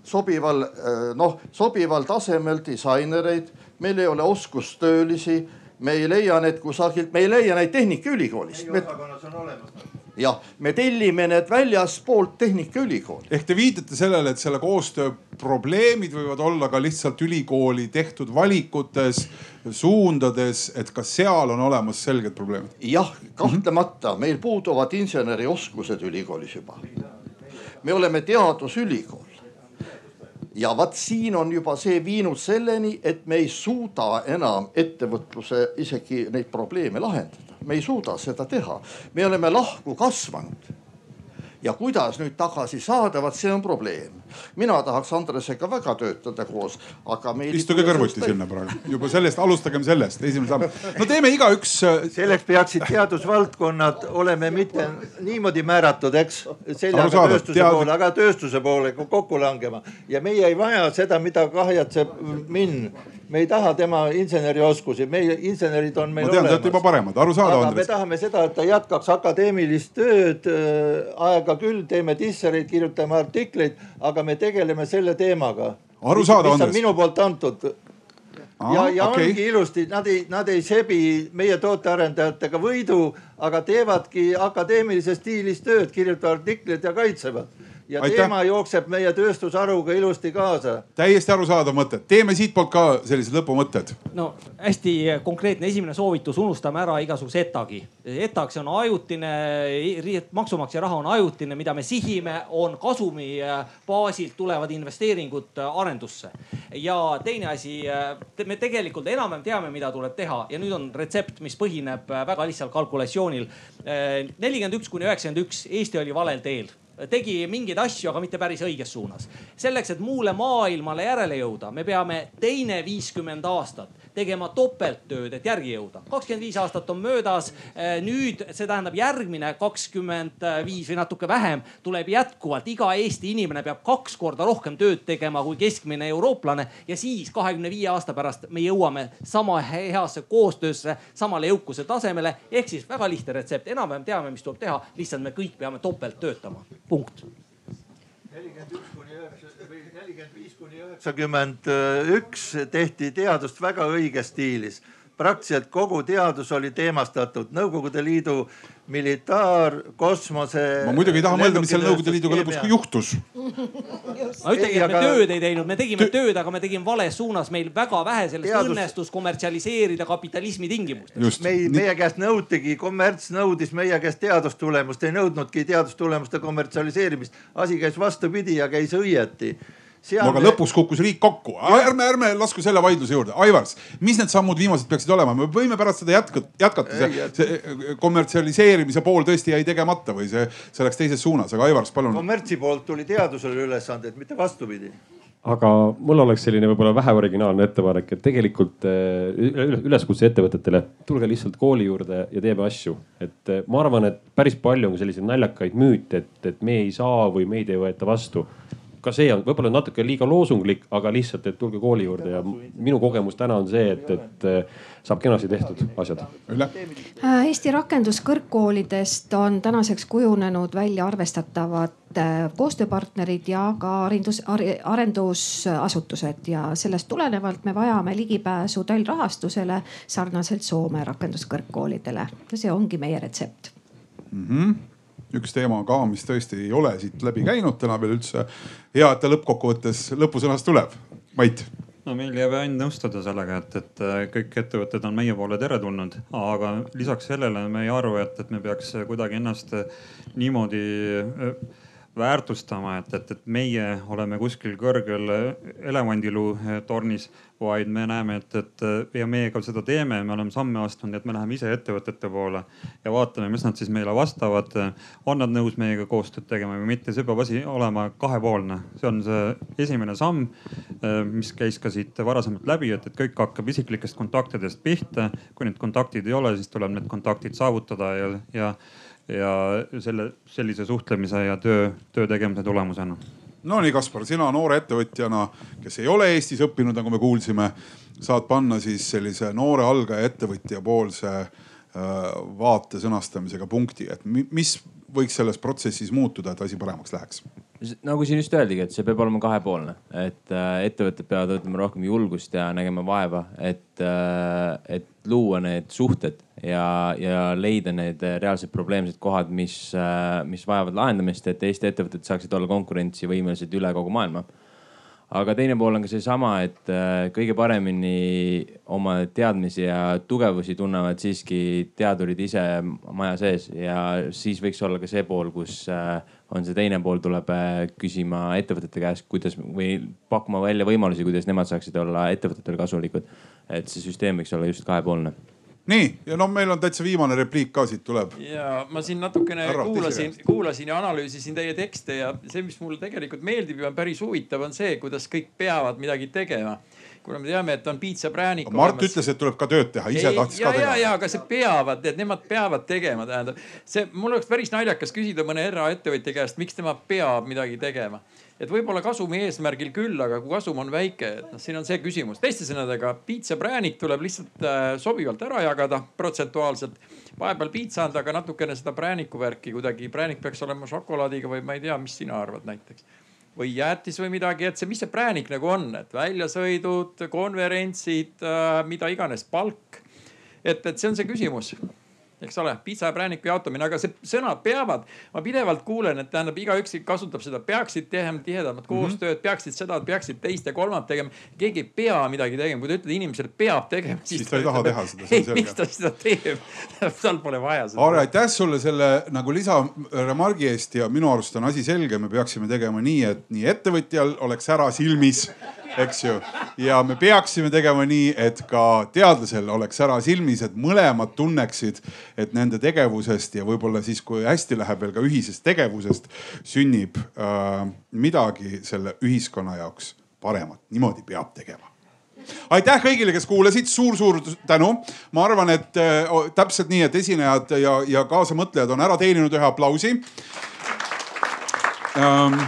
sobival, noh sobival tasemel disainereid, meil ei ole oskustöölisi, me ei leia need kusagilt, me ei leia neid Tehnikaülikoolist. meie osakonnas on olemas jah, me tellime need väljaspoolt Tehnikaülikooli. ehk te viitate sellele, et selle koostöö probleemid võivad olla ka lihtsalt ülikooli tehtud valikutes, suundades, et ka seal on olemas selged probleemid? jah, kahtlemata meil puuduvad insenerioskused ülikoolis juba. me oleme teadusülikool ja vaat siin on juba see viinud selleni, et me ei suuda enam ettevõtluse isegi neid probleeme lahendada. Me ei suuda seda teha, me oleme lahku kasvanud ja kuidas nüüd tagasi saada, vaat see on probleem. mina tahaks Andresega väga töötada koos, aga meil. istuge kõrvuti sinna praegu, juba sellest, alustagem sellest, esimene samm. no teeme igaüks. Äh, selleks peaksid teadusvaldkonnad olema mitte niimoodi määratud, eks, seljaga tööstuse tead... poole, aga tööstuse poole kokku langema ja meie ei vaja seda, mida kahjatseb Minn me ei taha tema insenerioskusi, meie insenerid on meil ma tean, te olete juba paremad, arusaadav Andres. me tahame seda, et ta jätkaks akadeemilist tööd äh,. aega küll, teeme dissereid, kirjutame artikleid, aga me tegeleme selle teemaga. arusaadav, Andres. minu poolt antud. Aa, ja, ja okay. ongi ilusti, nad ei, nad ei sebi meie tootearendajatega võidu, aga teevadki akadeemilises stiilis tööd, kirjutavad artikleid ja kaitsevad ja Aitäh. teema jookseb meie tööstusharuga ilusti kaasa. täiesti arusaadav mõte, teeme siitpoolt ka sellised lõpumõtted. no hästi konkreetne esimene soovitus, unustame ära igasuguse ETAG-i. ETAG, see on ajutine, maksumaksja raha on ajutine, mida me sihime, on kasumi äh, baasilt tulevad investeeringud äh, arendusse. ja teine asi, äh, me tegelikult enam-vähem teame, mida tuleb teha ja nüüd on retsept, mis põhineb väga lihtsal kalkulatsioonil. nelikümmend üks kuni üheksakümmend üks, Eesti oli valel teel tegi mingeid asju, aga mitte päris õiges suunas. selleks, et muule maailmale järele jõuda, me peame teine viiskümmend aastat tegema topelttööd, et järgi jõuda. kakskümmend viis aastat on möödas. Eh, nüüd see tähendab järgmine kakskümmend viis või natuke vähem tuleb jätkuvalt, iga Eesti inimene peab kaks korda rohkem tööd tegema kui keskmine eurooplane ja siis kahekümne viie aasta pärast me jõuame sama heasse koostöösse, samale jõukuse tasemele. ehk siis väga lihtne retsept, enam-vähem teame, mis tuleb teha, lihtsalt me kõik peame topelt töötama, punkt nelikümmend üks kuni üheksa või nelikümmend viis kuni üheksakümmend üks tehti teadust väga õiges stiilis. praktiliselt kogu teadus oli teemastatud Nõukogude Liidu militaar, kosmose. ma muidugi ei taha mõelda, mis selle Nõukogude Liiduga lõpuks juhtus. [LAUGHS] ma ütlengi, et me tööd ei teinud, me tegime Tö... tööd, aga me tegime vales suunas, meil väga vähe sellest Teadus... õnnestus kommertsialiseerida kapitalismi tingimustes. me, meie käest nõutigi, kommerts nõudis meie käest teadustulemust, ei nõudnudki teadustulemuste kommertsialiseerimist. asi käis vastupidi ja käis õieti no aga lõpuks kukkus riik kokku, ärme, ärme lasku selle vaidluse juurde. Aivars, mis need sammud viimased peaksid olema, me võime pärast seda jätkata, jätkata, see, see äh, kommertsialiseerimise pool tõesti jäi tegemata või see, see läks teises suunas, aga Aivars, palun. kommertsi poolt tuli teadusele ülesanded, mitte vastupidi aga mul oleks selline võib-olla vähe originaalne ettepanek, et tegelikult äh, üleskutse ettevõtetele, tulge lihtsalt kooli juurde ja teeme asju. et äh, ma arvan, et päris palju on selliseid naljakaid müüte, et, et me ei saa või meid ei võeta vastu ka see on võib-olla natuke liiga loosunglik, aga lihtsalt, et tulge kooli juurde ja minu kogemus täna on see, et, et saab kenasti tehtud asjad. Äh, Eesti rakenduskõrgkoolidest on tänaseks kujunenud välja arvestatavad äh, koostööpartnerid ja ka arendus, arendusasutused ja sellest tulenevalt me vajame ligipääsu tõllrahastusele sarnaselt Soome rakenduskõrgkoolidele ja see ongi meie retsept mm. -hmm üks teema ka, mis tõesti ei ole siit läbi käinud täna veel üldse. hea, et ta lõppkokkuvõttes lõpusõnas tuleb. Mait no meil jääb ainult nõustuda sellega, et, et äh, kõik ettevõtted on meie poole teretulnud, aga lisaks sellele me ei arva, et, et me peaks kuidagi ennast niimoodi äh, väärtustama, et, et, et meie oleme kuskil kõrgel elevandiluu tornis, vaid me näeme, et, et ja meie ka seda teeme, me oleme samme astunud, et me läheme ise ettevõtete poole ja vaatame, mis nad siis meile vastavad. on nad nõus meiega koostööd tegema või mitte, see peab asi olema kahepoolne, see on see esimene samm, mis käis ka siit varasemalt läbi, et, et kõik hakkab isiklikest kontaktidest pihta. kui need kontaktid ei ole, siis tuleb need kontaktid saavutada ja, ja ja selle, sellise suhtlemise ja töö, töö tegemise tulemusena. No nii, Kaspar, sina noore ettevõtjana, kes ei ole Eestis õppinud, nagu me kuulsime, saad panna siis sellise noore algaja ettevõtja poolse äh, vaate sõnastamisega punkti, et mis võiks selles protsessis muutuda, et asi paremaks läheks? Nagu siin just öeldigi, et see peab olema kahepoolne, et äh, ettevõtted peavad võtma rohkem julgust ja nägema vaeva, et, äh, et luua need suhted ja, ja leida need reaalsed probleemsed kohad, mis, äh, mis vajavad lahendamist, et Eesti ettevõtted saaksid olla konkurentsivõimelised üle kogu maailma aga teine pool on ka seesama, et kõige paremini oma teadmisi ja tugevusi tunnevad siiski teadurid ise maja sees ja siis võiks olla ka see pool, kus äh, on see teine pool, tuleb äh, küsima ettevõtete käest, kuidas või pakkuma välja võimalusi, kuidas nemad saaksid olla ettevõtetele kasulikud. et see süsteem võiks olla just kahepoolne nii, ja noh, meil on täitsa viimane repliik ka siit tuleb. ja ma siin natukene Arra, kuulasin, kuulasin ja analüüsisin teie tekste ja see, mis mulle tegelikult meeldib ja on päris huvitav, on see, kuidas kõik peavad midagi tegema kuna me teame, et on piitsapräänik. Mart olemas. ütles, et tuleb ka tööd teha, ise ei, tahtis ja, ka teha. ja, ja, aga see peavad, et nemad peavad tegema, tähendab see, mul oleks päris naljakas küsida mõne eraettevõtja käest, miks tema peab midagi tegema et võib-olla kasumi eesmärgil küll, aga kui kasum on väike, et noh, siin on see küsimus. teiste sõnadega, piitsapräänik tuleb lihtsalt äh, sobivalt ära jagada protsentuaalselt. vahepeal piitsa anda, aga natukene seda prääniku värki kuidagi, präänik peaks olema šokolaadiga või ma ei tea, mis sina arvad näiteks või jäätis või midagi, et see, mis see präänik nagu on, et väljasõidud, konverentsid, äh, mida iganes, palk. et, et see on see küsimus eks ole, pitsa ja prääniku jaotamine, aga see sõnad peavad. ma pidevalt kuulen, et tähendab igaüks kasutab seda, peaksid tegema tihedamat mm -hmm. koostööd, peaksid seda, peaksid teist ja kolmandat tegema. keegi ei pea midagi tegema, kui te ütlete inimesele peab tegema. siis ta ei taha teha seda, selge. miks ta seda teeb [LAUGHS] tal pole vaja seda. Aare, aitäh sulle selle nagu lisaremargi eest ja minu arust on asi selge, me peaksime tegema nii, et nii ettevõtjal oleks sära silmis eks ju. ja me peaksime tegema nii, et ka teadlasel oleks sära silmis, et mõlemad tunneksid, et nende tegevusest ja võib-olla siis, kui hästi läheb veel ka ühisest tegevusest, sünnib äh, midagi selle ühiskonna jaoks paremat. niimoodi peab tegema aitäh kõigile, kes kuulasid suur,, suur-suur tänu. ma arvan, et äh, täpselt nii, et esinejad ja, ja kaasamõtlejad on ära teeninud ühe aplausi ähm,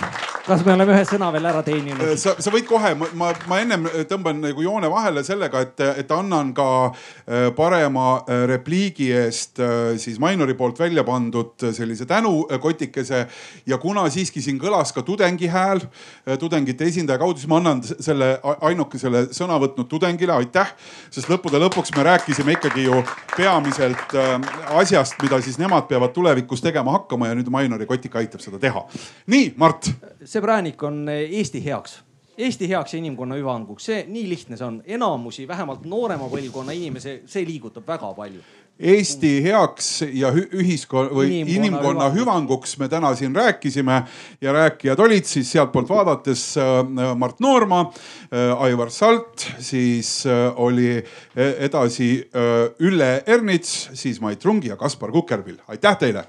kas me oleme ühe sõna veel ära teeninud? Äh, sa, sa võid kohe, ma, ma ennem tõmban nagu joone vahele sellega, et, et annan ka äh, parema äh, repliigi eest siis Mainori poolt välja pandud sellise tänukotikese. ja kuna siiski siin kõlas ka tudengi hääl tudengite esindaja kaudu, siis ma annan selle ainukesele sõna võtnud tudengile, aitäh. sest lõppude lõpuks me rääkisime ikkagi ju peamiselt asjast, mida siis nemad peavad tulevikus tegema hakkama ja nüüd Mainori kotik aitab seda teha. nii, Mart see präänik on Eesti heaks. Eesti heaks ja inimkonna hüvanguks, see nii lihtne see on, enamusi, vähemalt noorema põlvkonna inimesi, see liigutab väga palju. Eesti heaks ja ühiskonna või Inimkonna inimkonna hüvanguks. me täna siin rääkisime ja rääkijad olid siis sealtpoolt vaadates äh, Mart Noorma, Aivar Salt, siis äh, oli edasi äh, Ülle Ernits, siis Mait Rungi ja Kaspar Kukerpill. aitäh teile